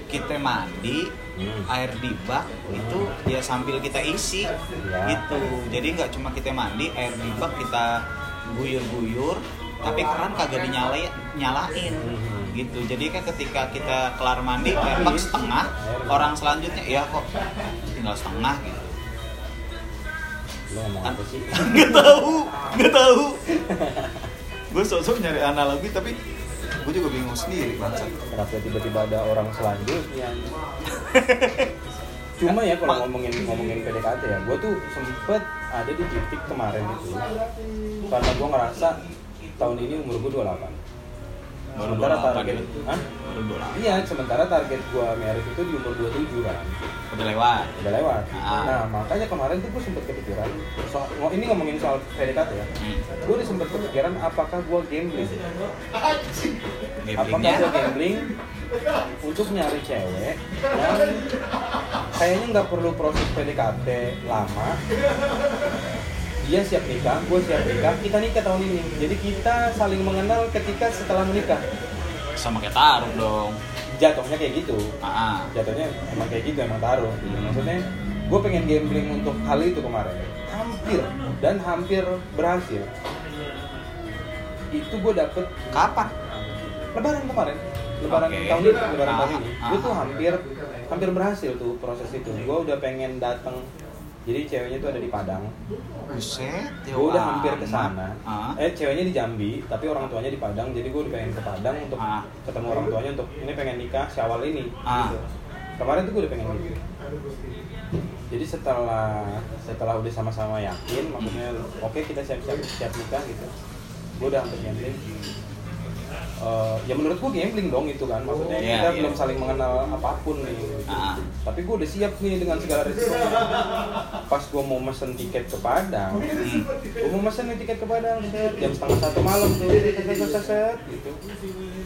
kita mandi Hmm. air di bak itu ya sambil kita isi Ya. gitu jadi nggak cuma kita mandi air di bak kita guyur-guyur tapi keran kagak dinyalain nyalain Mhm. gitu jadi kan ketika kita kelar mandi air bak setengah orang selanjutnya ya kok tinggal setengah gitu lo ngomong apa sih? Nggak tahu nggak tahu. Gue sosok nyari analogi tapi gue juga bingung sendiri bangsat. Kenapa tiba-tiba ada orang selanjutnya? Cuma ya kalau ngomongin ngomongin PDKT ya gue tuh sempet ada di titik kemarin itu. Karena gue ngerasa tahun ini umur gue 28 Baru sementara 28 target gitu? Hah? baru dolar iya sementara target gue merit itu di umur 27 kan udah lewat. Udah lewat. Ah. nah makanya kemarin tuh gue sempet kepikiran soal, ngo- ini ngomongin soal PDKT ya. Hmm. gue udah sempet kepikiran apakah gue gambling. Apakah gue gambling? Untuk nyari cewek yang kayaknya nggak perlu proses PDKT lama dia siap nikah gue siap nikah kita nikah tahun ini. Jadi kita saling mengenal ketika setelah menikah. Sama kayak taruh dong. Jatuhnya kayak gitu. Ah. Jatuhnya emang kayak gitu emang taruh gitu. maksudnya gue pengen gambling untuk hal itu kemarin. Hampir dan hampir berhasil. Itu gue dapet kapan? Lebaran kemarin. Lebaran Oke. tahun ini lebaran Ah, tahun ini. ah, gue tuh ah. hampir hampir berhasil tuh proses itu. Gue udah pengen datang jadi ceweknya tuh ada di Padang. Buset ya gue udah hampir ke sana. Ah. Eh ceweknya di Jambi tapi orang tuanya di Padang. Jadi gue udah pengen ke Padang untuk Ah. ketemu orang tuanya untuk ini pengen nikah syawal ini Ah. gitu. kemarin tuh gue udah pengen gitu. Jadi setelah setelah udah sama-sama yakin maksudnya oke kita siap-siap siap nikah gitu. Gue udah hampir gambling Eh, ya menurut gue gambling dong itu kan. Maksudnya Iya, kita iya. belum saling mengenal apa pun nih Ah. tapi gue udah siap nih dengan segala resikonya pas gue mau mesen tiket ke Padang. Hmm. gue mau mesen nih tiket ke Padang. Set, jam setengah satu malam tuh. Set, gitu.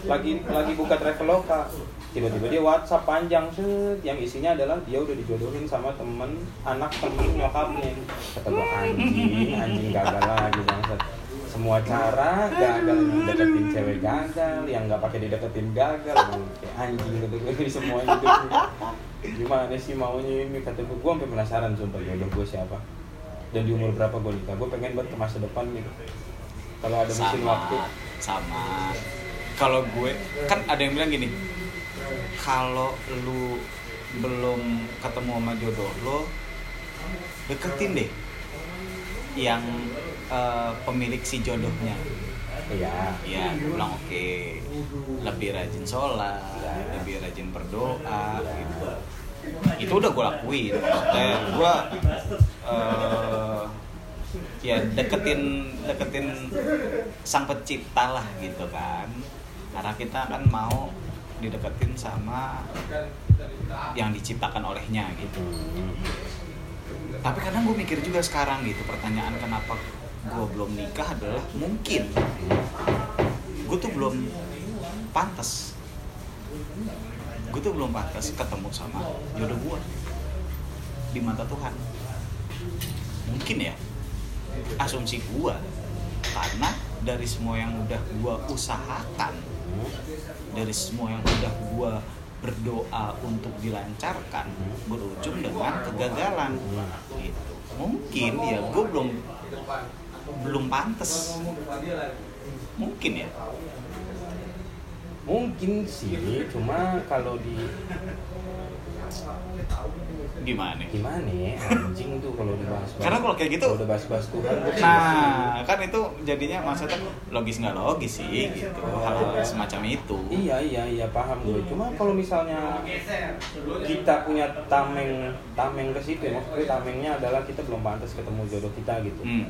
Lagi lagi buka traveloka tiba-tiba dia WhatsApp panjang set. Yang isinya adalah dia udah dijodohin sama temen anak temen nyokapnya. Kata anjing anjing gagal lagi bangsat semua cara gagal deketin cewek gagal yang nggak pakai dideketin gagal. Kayak anjing gitu di semua hidup. Gimana sih maunya ini? Kata gue gue sampai penasaran sumpah jodoh gue siapa? Dan di umur berapa gue nikah? Gue pengen buat ke masa depan gitu. Kalau ada mesin sama waktu. sama. Kalau gue kan ada yang bilang gini kalau lu belum ketemu sama jodoh lo deketin deh. Yang eh, pemilik si jodohnya. Iya. Ya gue bilang oke lebih rajin sholat lebih rajin berdoa gitu. Itu udah gue lakuin. Maksudnya gue eh, ya deketin deketin sang pencipta lah gitu kan. Karena kita kan mau dideketin sama yang diciptakan olehnya gitu. Tapi kadang gue mikir juga sekarang gitu pertanyaan kenapa gue belum nikah adalah mungkin. Gue tuh belum pantas. Gue tuh belum pantas ketemu sama jodoh gue di mata Tuhan. Mungkin ya asumsi gue karena dari semua yang udah gue usahakan dari semua yang udah gue berdoa untuk dilancarkan berujung dengan kegagalan. Gitu. Mungkin ya gue belum belum pantas. Mungkin ya? Mungkin sih cuma kalau di gimana? Gimana ya? Anjing tuh kalau dibahas Karena kalau kayak gitu- kalau udah bahas-bahas Tuhan nah kan itu jadinya maksudnya logis nggak logis sih gitu. Hal semacam itu. Iya iya iya paham gue. Cuma kalau misalnya kita punya tameng tameng ke situ ya, maksudnya tamengnya adalah kita belum pantas ketemu jodoh kita gitu. Hmm.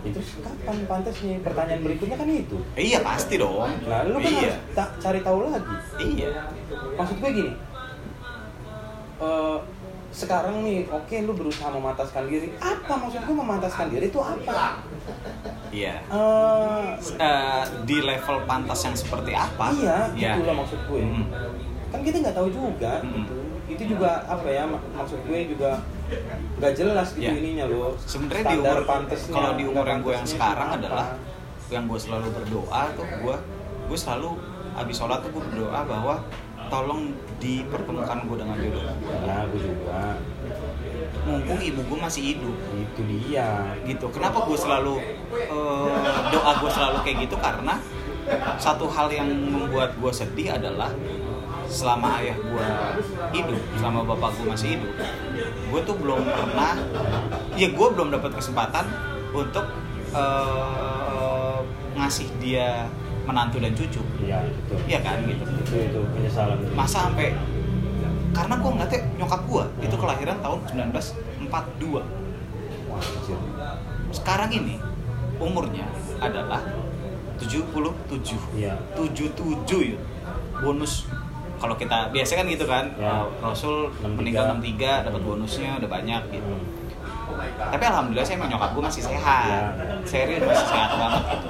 Itu kapan pantasnya? Pertanyaan berikutnya kan itu. Iya pasti dong Nah, lu kan iya harus ta- cari tahu lagi. iya Maksud gue gini. eh, sekarang nih, oke lu berusaha memantaskan diri. Apa maksud gue memantaskan diri itu apa? iya Eh, Eh, di level pantas yang seperti apa iya, Iya. itulah maksud gue. Mm. kan kita nggak tahu juga Mm. gitu itu juga apa ya mak- maksud gue juga nggak jelas gitu Ya. ininya loh. Sebenarnya di umur kalau di umur yang gue yang sekarang apa. adalah yang gue selalu berdoa tuh gue gue selalu habis sholat tuh gue berdoa bahwa tolong dipertemukan gue dengan jodoh gue ya gue juga. Mumpung ibu gue masih hidup. Itu dia. Gitu. Kenapa gue selalu eh, doa gue selalu kayak gitu? Karena satu hal yang membuat gue sedih adalah selama ayah gue hidup selama bapak gue masih hidup gue tuh belum pernah ya gue belum dapat kesempatan untuk eh, ngasih dia menantu dan cucu. Iya itu. Iya kan gitu. Itu itu penyesalan. Masa sampai karena gue ngeliatnya nyokap gue itu kelahiran tahun 1942 Wah, anjir. sekarang ini umurnya adalah 77 iya. 77 ya. Bonus kalau kita biasa kan gitu kan Ya. Rasul 63. meninggal 63 dapat bonusnya udah banyak gitu Hmm. tapi alhamdulillah saya nyokap gue masih sehat Ya. serius masih sehat banget gitu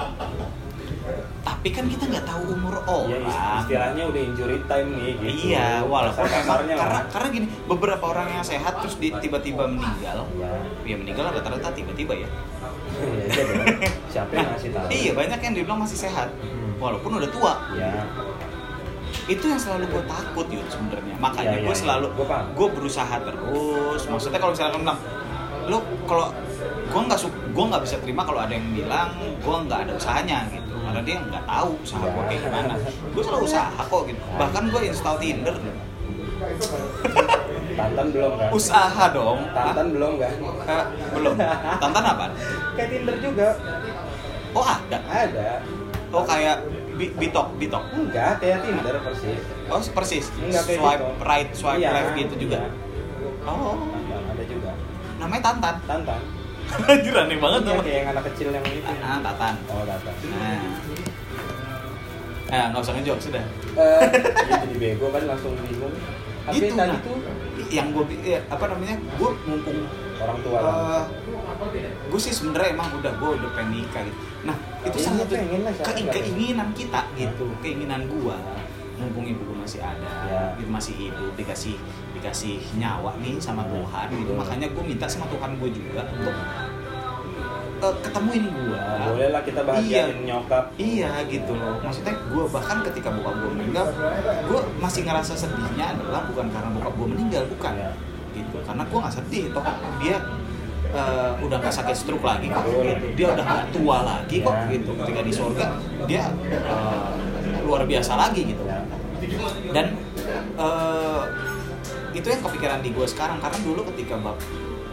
tapi kan kita nggak tahu umur ya orang istilahnya udah injury time nih gitu Iya, walaupun kasarnya karena lah. karena gini, beberapa orang yang sehat terus di- tiba-tiba meninggal. ya Ya meninggal rata-rata tiba-tiba ya. ya aja dong siapa yang ngasih tahu Iya, banyak yang dibilang masih sehat Hmm. walaupun udah tua. ya Itu yang selalu gue takut yuk sebenarnya. Makanya Iya, iya, gue iya. selalu Gua paham. gue berusaha terus. Maksudnya kalau misalkan bilang lo kalau gue nggak su gue nggak bisa terima kalau ada yang bilang gue nggak ada usahanya gitu karena dia nggak tahu usaha gue kayak gimana gue selalu usaha kok gitu bahkan gue install Tinder Tantan belum kan? usaha dong Tantan belum kan? Belum tantan apa Kayak Tinder juga. oh ada Ada. oh kayak bi- bitok bitok Enggak, kayak Tinder persis. oh persis Enggak kayak swipe bitok. right swipe Iya, left gitu juga iya. oh Tantan ada juga. namanya tantan Tantan. anjir aneh banget Iya, nama kayak yang anak kecil yang itu. ah tatan Oh, Tantan. nah nah nggak usah ngejok sudah Eh, iya jadi bego kan langsung bingung. Tapi itu tadi nah, tuh yang gue apa namanya gue mumpung orang tua uh, gue sih sebenarnya emang udah gue udah pengen nikah gitu nah itu Iya, satu pengen lah, ke- keinginan kita gitu keinginan gue mumpung ibu gue masih ada Ya. gitu, masih hidup dikasih dikasih nyawa nih sama Tuhan gitu makanya gue minta sama Tuhan gue juga untuk uh, ketemuin gue Nah, boleh lah kita bahagiain nyokap. Iya gitu loh. Maksudnya gue bahkan ketika bokap gue meninggal, gue masih ngerasa sedihnya adalah bukan karena bokap gue meninggal, bukan. Iya. Gitu. Karena gue nggak sedih. Toh dia eh, udah nggak sakit stroke lagi kok. Gitu. Dia udah nggak tua lagi kok. Iya. Gitu. Ketika di surga dia eh, luar biasa lagi gitu. Dan eh, itu yang kepikiran di gue sekarang karena dulu ketika bab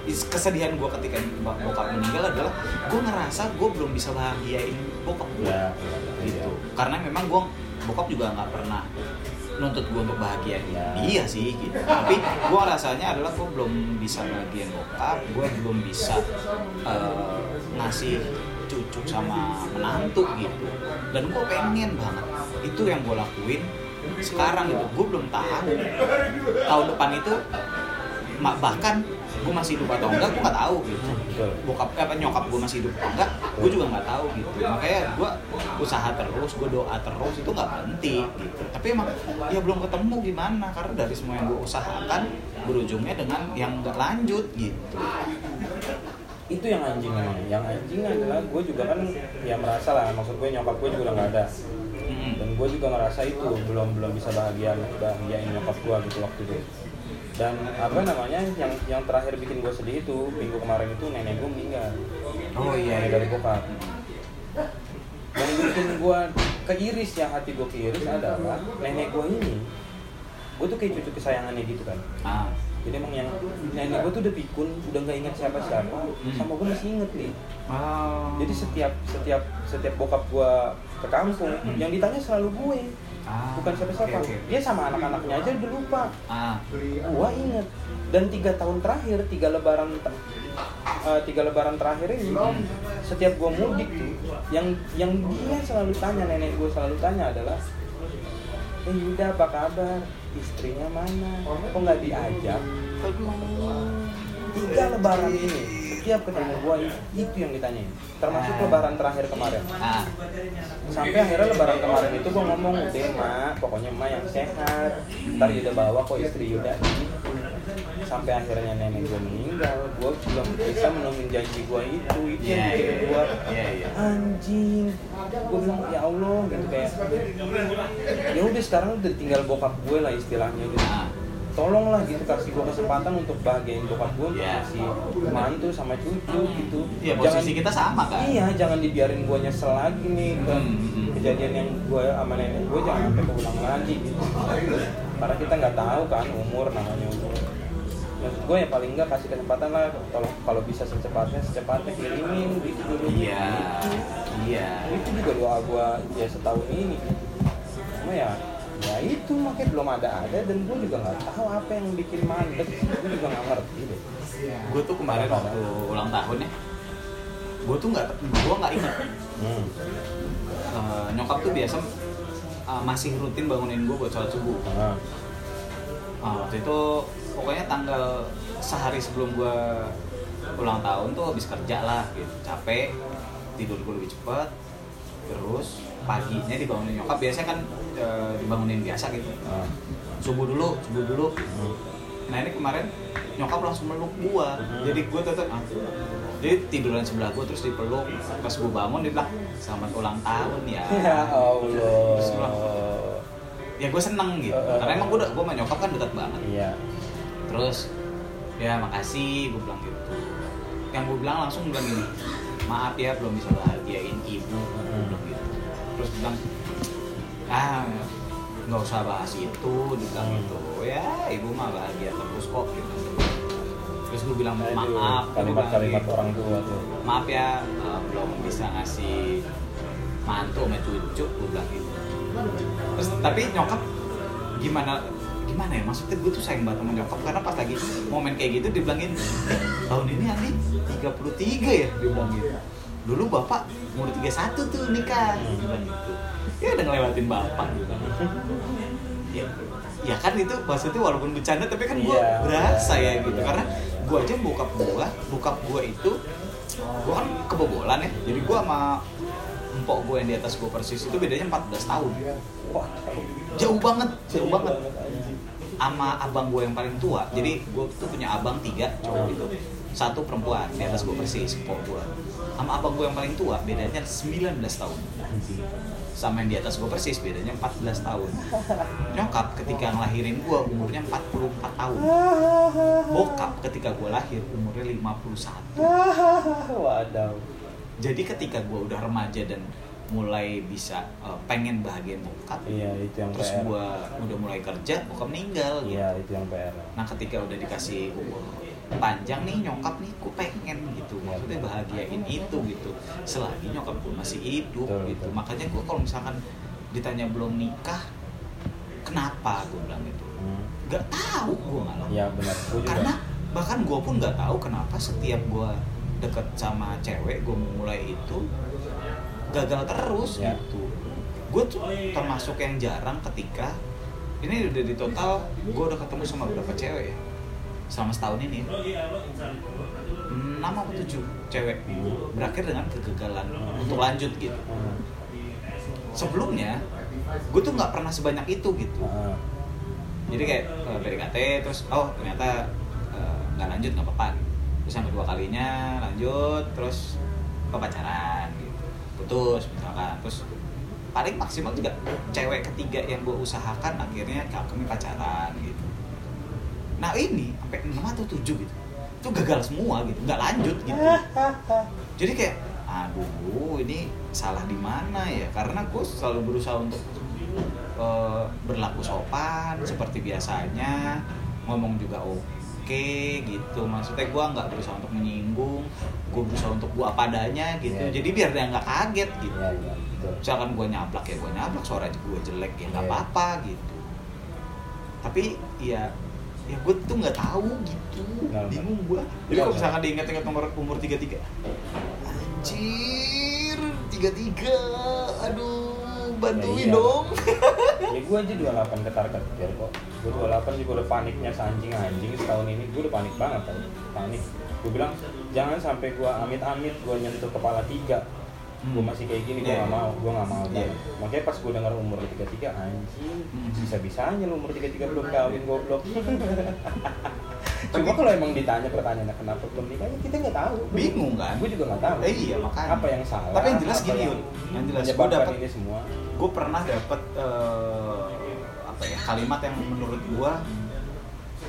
kesedihan gue ketika bap- bokap meninggal adalah gue ngerasa gue belum bisa bahagiain bokap gue Ya. gitu karena memang gue bokap juga nggak pernah nuntut gue untuk bahagia. Ya. iya sih gitu. Tapi gue rasanya adalah gue belum bisa bahagiain bokap gue belum bisa eh, ngasih cucu sama menantu gitu. Dan gue pengen banget. Itu yang gue lakuin sekarang itu. Gue belum tahu tahun depan itu bahkan gue masih hidup atau enggak gue nggak tahu gitu. Bokap eh, apa nyokap gue masih hidup atau enggak gue juga nggak tahu gitu. Makanya gue usaha terus gue doa terus itu nggak berhenti gitu. Tapi emang ya belum ketemu gimana karena dari semua yang gue usahakan berujungnya dengan yang nggak lanjut gitu. Itu yang anjing memang yang anjing adalah gue juga kan ya merasa lah maksud gue nyokap gue juga nggak ada. Dan gue juga ngerasa itu belum belum bisa bahagia bahagiain nyokap gue gitu waktu itu dan apa namanya yang yang terakhir bikin gue sedih itu minggu kemarin itu nenek gue meninggal. Oh iya nenek iya. dari bokap. Yang bikin gue keiris ya hati gue keiris adalah nenek gue ini gue tuh kayak cucu kesayangannya gitu kan. Ah. Jadi emang yang nenek gue tuh udah pikun udah nggak inget siapa siapa Hmm. sama gue masih inget nih. Oh. jadi setiap setiap setiap bokap gue ke kampung Hmm. yang ditanya selalu gue Ah, bukan siapa-siapa. oke, oke. dia sama anak-anaknya aja udah lupa. Ah. Gua inget dan tiga tahun terakhir tiga lebaran ter- eh, tiga lebaran terakhir ini setiap gua mudik tuh yang yang dia selalu tanya nenek gua selalu tanya adalah eh Yuda apa kabar? Istrinya mana? Kok nggak diajak tiga lebaran ini setiap ketemu gua itu yang ditanyain. Termasuk lebaran terakhir kemarin. Ah. Sampai akhirnya lebaran kemarin itu gue ngomong udah mak pokoknya emak yang sehat. Ntar Yuda bawa kok istri Yuda. Sampai akhirnya nenek gue meninggal gue belum bisa menemuin janji gue itu. Itu yang Iya, bikin iya. gue Iya, anjing. Gue bilang ya Allah gitu kayak. Ya udah sekarang udah tinggal bokap gue lah istilahnya udah ah tolonglah gitu kasih gue kesempatan untuk bahagiain bokap gue Iya. kasih mantu sama cucu gitu Iya, posisi kita sama kan? iya jangan dibiarin gue nyesel lagi nih ke Hmm, hmm. kejadian yang gue sama nenek gue jangan sampai keulang lagi gitu karena kita nggak tahu kan umur namanya umur maksud gue ya paling nggak kasih kesempatan lah tolong kalau bisa secepatnya secepatnya kirimin gitu dulu iya iya itu juga doa gue ya setahun ini cuma ya ya itu makanya belum ada ada dan gue juga nggak tahu apa yang bikin mandek. Gue juga nggak ngerti deh. Gue tuh kemarin waktu ulang tahun ya gue tuh nggak gue nggak ingat. Hmm. Eh, nyokap tuh biasa eh, masih rutin bangunin gue buat sholat subuh. Nah, Ah, waktu itu pokoknya tanggal sehari sebelum gue ulang tahun tuh habis kerja lah gitu. Capek tidur gue lebih cepat terus paginya dibangunin nyokap biasanya kan eh, dibangunin biasa gitu Ah. subuh dulu subuh dulu Hmm. nah ini kemarin nyokap langsung meluk gua Hmm. jadi gua tetep ah, jadi tiduran sebelah gua terus dipeluk pas gua bangun dia bilang selamat ulang tahun ya Ya Terus gua Allah. ya gue seneng gitu Eh, eh, karena eh. emang gue udah gue sama nyokap kan dekat banget Iya. terus ya makasih gue bilang gitu yang gue bilang langsung bilang gini maaf ya belum bisa bahagiain ibu terus bilang ah nggak usah bahas itu bilang Hmm. gitu ya ibu mah bahagia terus kok gitu terus gue bilang maaf gua bilang Kalimat-kalimat gitu. orang tua tuh. maaf ya eh, belum bisa ngasih mantu sama cucu gue bilang gitu terus tapi nyokap gimana gimana ya maksudnya gue tuh sayang banget sama nyokap karena pas lagi momen kayak gitu dibilangin eh, tahun ini Andi 33 ya dia bilang gitu dulu bapak umur 31 tuh nikah. Gitu ya udah ngelewatin bapak gitu. ya, ya kan itu maksudnya walaupun bercanda tapi kan gue Iya, berasa iya, ya gitu. iya, karena iya. gue aja bokap gue bokap gue itu gue kan kebobolan ya. Jadi gue sama empok gue yang di atas gue persis itu bedanya 14 tahun. Wah, jauh banget jauh banget. sama abang gue yang paling tua. Jadi gue tuh punya abang tiga cowok itu satu perempuan di atas gue persis empok gue sama abang gue yang paling tua bedanya 19 tahun. Sama yang di atas gue persis bedanya 14 tahun. Nyokap ketika ngelahirin gue umurnya 44 tahun. Bokap ketika gue lahir umurnya 51 Wadaw. jadi ketika gue udah remaja dan mulai bisa eh, pengen bahagian bokap Iya, itu yang terus gue udah mulai kerja bokap meninggal gitu. Iya, itu yang PR. nah ketika udah dikasih umur panjang nih nyokap nih gue pengen gitu. Maksudnya bahagiain itu gitu. Selagi nyokap gue masih hidup Betul, gitu. betul. makanya gue kalau misalkan ditanya belum nikah kenapa? Gue bilang gitu. Hmm. nggak tahu gue malah. Iya, benar. Karena bahkan gue pun nggak tahu kenapa setiap gue deket sama cewek gue mulai itu gagal terus Ya. gitu. Gue tuh termasuk yang jarang ketika ini udah di total gue udah ketemu sama beberapa cewek ya selama setahun ini. Enam atau tujuh cewek berakhir dengan kegagalan untuk lanjut gitu. Sebelumnya gue tuh nggak pernah sebanyak itu gitu. Jadi kayak uh, PDKT terus oh ternyata eh, nggak lanjut nggak apa-apa. Terus yang kedua kalinya lanjut terus pacaran gitu. Putus misalkan. Terus paling maksimal juga cewek ketiga yang gue usahakan akhirnya kami pacaran gitu nah ini sampai enam atau tujuh gitu. Itu gagal semua gitu nggak lanjut gitu. Jadi kayak aduh ini salah di mana ya? Karena gue selalu berusaha untuk eh, berlaku sopan seperti biasanya ngomong juga oke gitu. Maksudnya gue nggak berusaha untuk menyinggung gue berusaha untuk gue apa adanya gitu. Iya. jadi biar dia nggak kaget gitu. Iya, iya, betul. misalkan gue nyablak ya gue nyablak suara gue jelek ya nggak apa-apa gitu. Tapi ya ya gue tuh nggak tahu gitu. Benar, bingung gue jadi kalau misalkan diingat-ingat nomor umur tiga tiga anjir tiga tiga aduh bantuin Ya, iya. dong. Ya gue aja 28 ketar ketir kok gue 28 juga udah paniknya anjing anjing setahun ini. Gue udah panik banget tau. Panik. Gue bilang jangan sampai gue amit-amit gue nyentuh kepala tiga gue Hmm. masih kayak gini gue Iya. gak mau gue gak mau Iya. makanya pas gue denger umur 33 anjing Hmm. bisa bisanya lu umur 33 belum kawin goblok cuma kalau emang ditanya pertanyaannya kenapa belum nikah ya kita nggak tahu bingung kan gue juga nggak tahu Eh, iya, makanya. apa yang salah Tapi yang jelas gini, yang Yun. Yang jelas, gua menyebabkan dapet- ini semua gue pernah dapet eh, apa ya kalimat yang menurut gue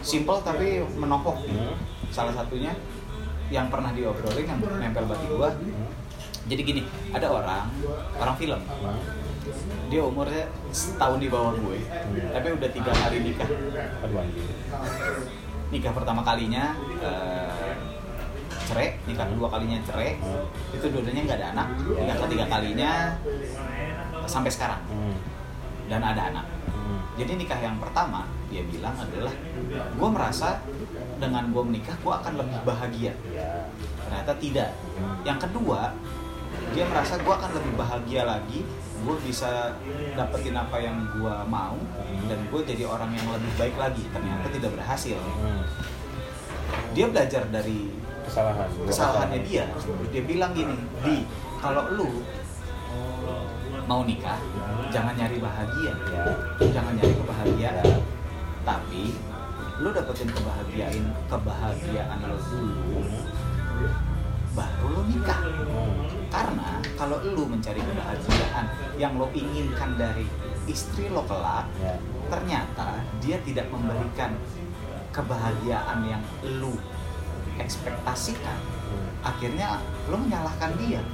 simple tapi menohok Hmm. salah satunya yang pernah diobrolin yang nempel bagi gue Hmm. Jadi gini ada orang orang film. Dia umurnya setahun di bawah gue Hmm. tapi udah tiga kali nikah. Aduh nikah pertama kalinya eh, cerai nikah kedua kalinya cerai. Hmm. itu dua-duanya nggak ada anak. Nikah ketiga kalinya sampai sekarang. Hmm. dan ada anak. Hmm. jadi nikah yang pertama dia bilang adalah gue merasa dengan gue menikah gue akan lebih bahagia. Ya ternyata tidak. Yang kedua dia merasa gue akan lebih bahagia lagi gue bisa dapetin apa yang gue mau dan gue jadi orang yang lebih baik lagi. Ternyata tidak berhasil. Dia belajar dari kesalahan. kesalahannya kesalahan. dia. Dia bilang gini di kalau lu mau nikah jangan nyari bahagia. Ya. Jangan nyari kebahagiaan. Tapi lu dapetin kebahagiaan kebahagiaan lo dulu baru lo nikah. Karena kalau lu mencari kebahagiaan yang lo inginkan dari istri lo kelak ya. ternyata dia tidak memberikan kebahagiaan yang lu ekspektasikan. Akhirnya lo menyalahkan dia.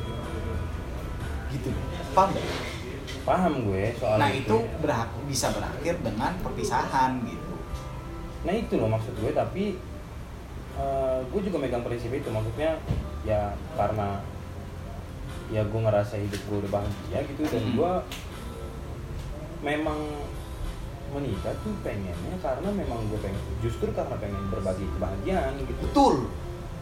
Gitu. Paham nggak? paham gue soal nah itu. berak- bisa berakhir dengan perpisahan gitu. Nah itu loh maksud gue tapi eh, gue juga megang prinsip itu. Maksudnya ya karena ya gue ngerasa hidup gue udah bahagia gitu dan Hmm. gue memang menikah tuh pengennya karena memang gue pengen justru karena pengen berbagi kebahagiaan gitu. Betul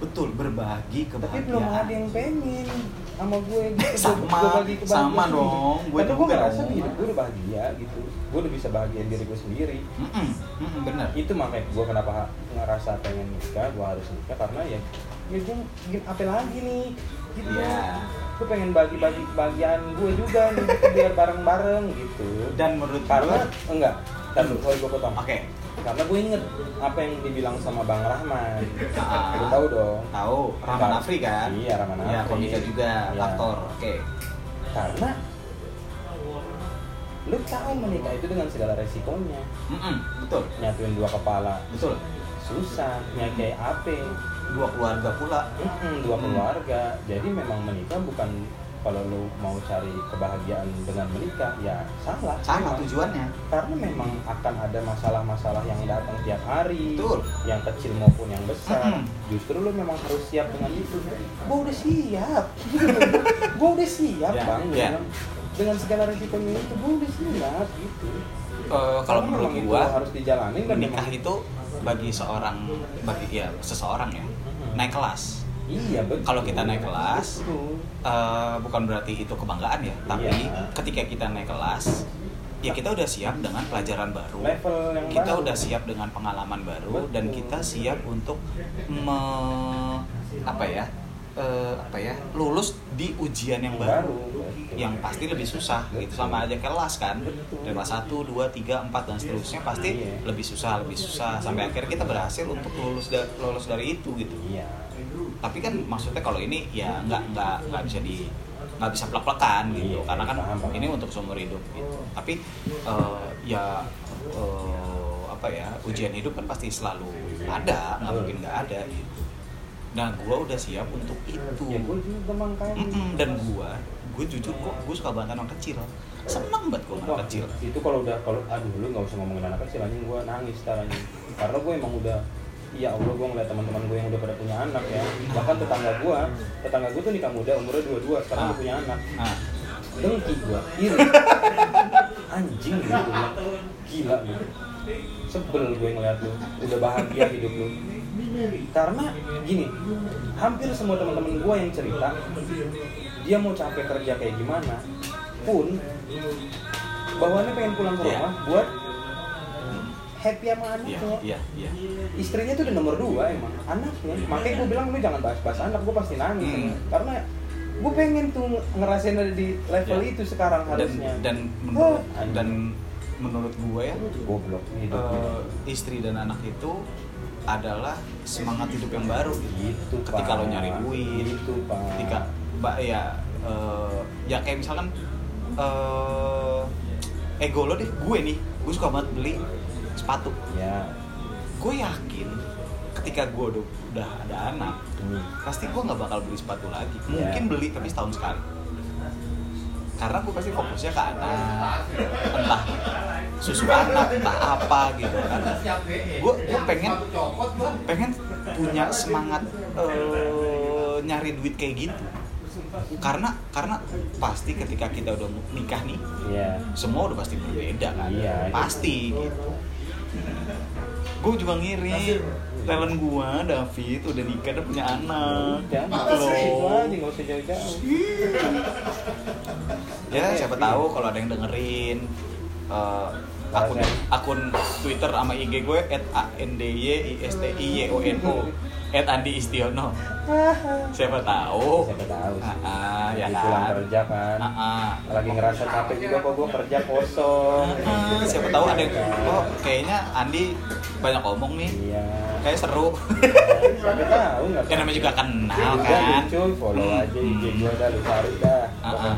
betul berbagi tapi belum ada kebahagiaan yang pengen sama gue gitu Sama, bagi kebahagiaan. sama dong, gue karena gue ngerasa hidup gue udah bahagia gitu gue udah bisa bahagiain diri gue sendiri. Mm-mm, mm-mm, bener. Itu makanya gue kenapa ngerasa pengen nikah gue harus nikah karena ya ya gue bikin apa lagi nih? Gitu. Iya. gue pengen bagi-bagi kebahagiaan gue juga nih gitu, biar bareng-bareng gitu. Dan menurut karena gue enggak dulu, sorry gue potong. Oke. Karena gue inget apa yang dibilang sama Bang Rahman. Ah. Lu tahu dong. Tahu. Rahman Afri kan? Iya, Rahman ya Afri. komika juga Iya. aktor. Oke. Karena lu tahu menikah itu dengan segala resikonya. Mm-mm, betul. Nyatuin dua kepala. Betul. Susah nyai apa dua keluarga pula Mm-mm, dua Hmm. keluarga jadi memang menikah bukan kalau lu mau cari kebahagiaan dengan menikah ya salah sama memang. tujuannya karena memang akan ada masalah-masalah yang datang tiap hari Betul. yang kecil maupun yang besar Mm-mm. justru lu memang harus siap dengan itu gua udah siap gua udah siap Ya, bang ya. dengan segala resikonya itu gua udah siap gitu Eh, kalau menurut memang itu gua harus dijalanin dan menikah memang- itu bagi seorang bagi ya seseorang ya naik kelas iya betul Kalau kita naik kelas, Betul. Eh, bukan berarti itu kebanggaan ya tapi Iya. ketika kita naik kelas ya kita udah siap dengan pelajaran baru level yang kita baru. udah siap dengan pengalaman baru dan Betul. kita siap untuk me- apa ya eh, apa ya lulus di ujian yang baru betul. Yang pasti lebih susah. Gitu sama aja kelas kan. Dari kelas 1, 2, 3, 4 dan seterusnya pasti Iya. lebih susah lebih susah. Sampai akhirnya kita berhasil untuk lulus da- lulus dari itu gitu. Iya. Tapi kan maksudnya kalau ini ya nggak nggak nggak bisa di nggak bisa plek-plekan gitu. Iya, karena kan ini untuk seumur hidup gitu. Tapi eh, ya eh, apa ya ujian hidup kan pasti selalu ada nggak mungkin nggak ada gitu. Nah gua udah siap untuk itu. Ya gue juga makanya Mm-mm, dan gua gue jujur kok gue suka banget anak kecil. Seneng banget gue anak kecil. itu kalau udah kalau aduh lu nggak usah ngomongin anak kecil anjing gue nangis sekarang karena gue emang udah ya Allah gue ngeliat teman-teman gue yang udah pada punya anak ya. Bahkan tetangga gue tetangga gue tuh nikah muda umurnya dua dua sekarang Ah. udah punya anak. Nah dengki gue iri. Anjing gitu gila. Lu sebel gue ngeliat lu udah bahagia hidup lu. Karena gini hampir semua teman-teman gue yang cerita dia mau capek kerja kayak gimana pun bawaannya pengen pulang ke Iya. rumah buat happy sama iya anaknya. Iya iya istrinya tuh udah nomor dua emang anaknya. Makanya gue bilang lu jangan bahas-bahas anak gue pasti nangis. Hmm. karena gue pengen tuh ngerasain ada di level Ya. itu sekarang dan harusnya. dan menurut Oh, dan menurut gue ya goblok eh, istri dan anak itu adalah semangat hidup yang baru. Gitu ketika Pak. lo nyari duit gitu pak. ketika mbak ya eh, ya kayak misalkan eh ego lo deh gue nih gue suka banget beli sepatu. Ya. Gue yakin ketika gue udah, udah ada anak hmm. pasti gue nggak bakal beli sepatu lagi. Ya. mungkin beli tapi setahun sekali. Karena gue pasti fokusnya ke anak. Entah susu anak entah apa gitu kan. Gue gue pengen pengen punya semangat eh, nyari duit kayak gitu karena karena pasti ketika kita udah nikah nih ya semua udah pasti berbeda kan? Iya. pasti gitu. Gue juga ngiri talent gua David udah nikah udah punya anak. Ya Gitu itu loh ya siapa tahu kalau ada yang dengerin eh, akun akun Twitter sama IG gue at a n d y i s t i y o n o Ed Andi Istiono. Siapa tahu. siapa tahu sih Ah, ah, ya Lagi pulang kan. kerja kan Ah, ah. lagi ngerasa capek juga kok gue kerja kosong Ah, siapa tahu ada yang oh kayaknya Andi banyak omong nih. iya Kayak seru. siapa tahu nggak Kan namanya juga kenal Udah kan. lucu, follow aja IG hmm. gue dah, lu cari dah Ah, ah.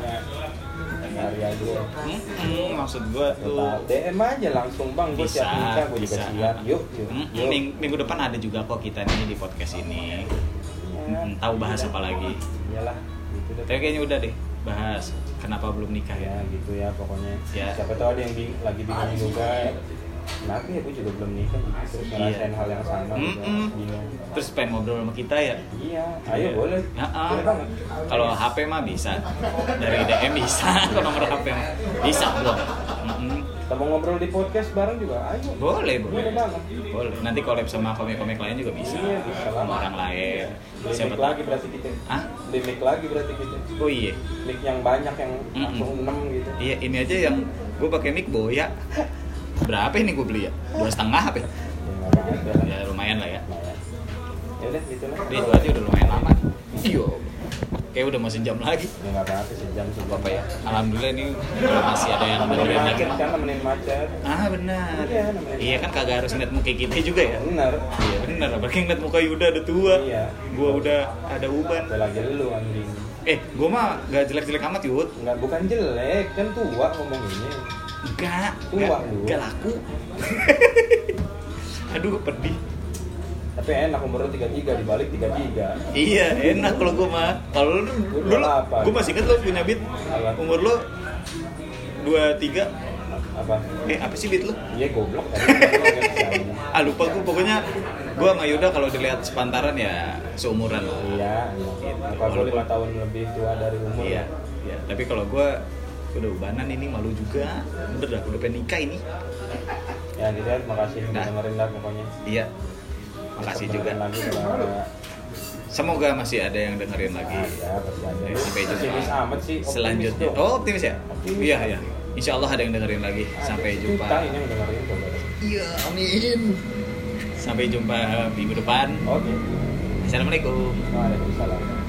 Cari aja. Hmm, hmm, maksud gua tuh. DM aja langsung bang, gue bisa, siap nikah, gue juga siap. Yuk, yuk, Hmm, yuk. ming- minggu depan ada juga kok kita nih di podcast ini. Ya, Hmm, tahu bahas apa lagi. Iyalah, gitu deh. Tapi kayaknya udah deh bahas kenapa belum nikah Ya. Ya. gitu ya pokoknya. Ya. Siapa tahu ada yang bing- lagi bingung juga. ya Ya gue juga belum nikah Terus Iya. ngerasain hal yang sama juga Mm-mm. Bingung Terus pengen ngobrol sama kita ya. Iya, ayo boleh Ya, ah. Boleh banget Kalau HP mah bisa. Dari DM bisa. Kalau nomor HP mah bisa belum. Kita mau ngobrol di podcast bareng juga, ayo Boleh, boleh. Boleh banget Boleh. Nanti collab sama komik-komik lain juga bisa. Iya, bisa lah. Sama orang lain. Beli Siapa lagi berarti kita Hah? Beli mic lagi berarti kita Oh iya. Mic yang banyak yang Mm-mm. langsung 6 gitu Iya, ini aja yang gue pakai mic boya. Berapa ini gue beli ya? Dua setengah apa? ya? Ya Ya lumayan lah ya. Lumayan. Ya udah gitu lah Tapi itu aja udah lumayan lama. Iya. Kayak udah mau sejam lagi. Ya nggak apa-apa sejam sebelum Apa ya? Alhamdulillah ini kalau masih ada yang dengerin lagi. kan, nemenin macet Ah benar. Iya. Iya kan kagak harus ngeliat muka kita juga ya. Bener Iya benar. Apalagi ngeliat muka Yuda udah tua. Iya. Gua udah ada uban. Ada lagi lu anjing Eh, gua mah gak jelek-jelek amat Yud. Enggak, bukan jelek, kan tua ngomonginnya Enggak, enggak, lu. enggak laku. Aduh, pedih. Tapi enak umur lu 33, dibalik 33 Iya, enak kalau gua mah. Kalau lu Lu dulu, dua apa? gua masih inget lu punya beat. Apa? Umur lu 23 Apa? eh apa sih beat lu? Iya goblok ini. Ah lupa gua pokoknya gua sama Yuda kalau dilihat sepantaran ya seumuran lah. Iya, iya Muka gua 5 tahun lebih tua dari umur Iya, iya. Tapi kalau gua udah ubanan ini malu juga. Bener dah, udah pengen nikah ini. Ya gitu ya, makasih Nah. dengerin dah pokoknya Iya. Makasih juga. lagi Semoga masih ada yang dengerin lagi. ada Eh, sampai jumpa. Amat sih optimis Selanjutnya. dong. Oh, optimis ya? Optimis. Iya, iya. Insya Allah ada yang dengerin lagi. Sampai jumpa. ini yang dengerin Iya, amin. Sampai jumpa minggu depan. Oke Assalamualaikum. Waalaikumsalam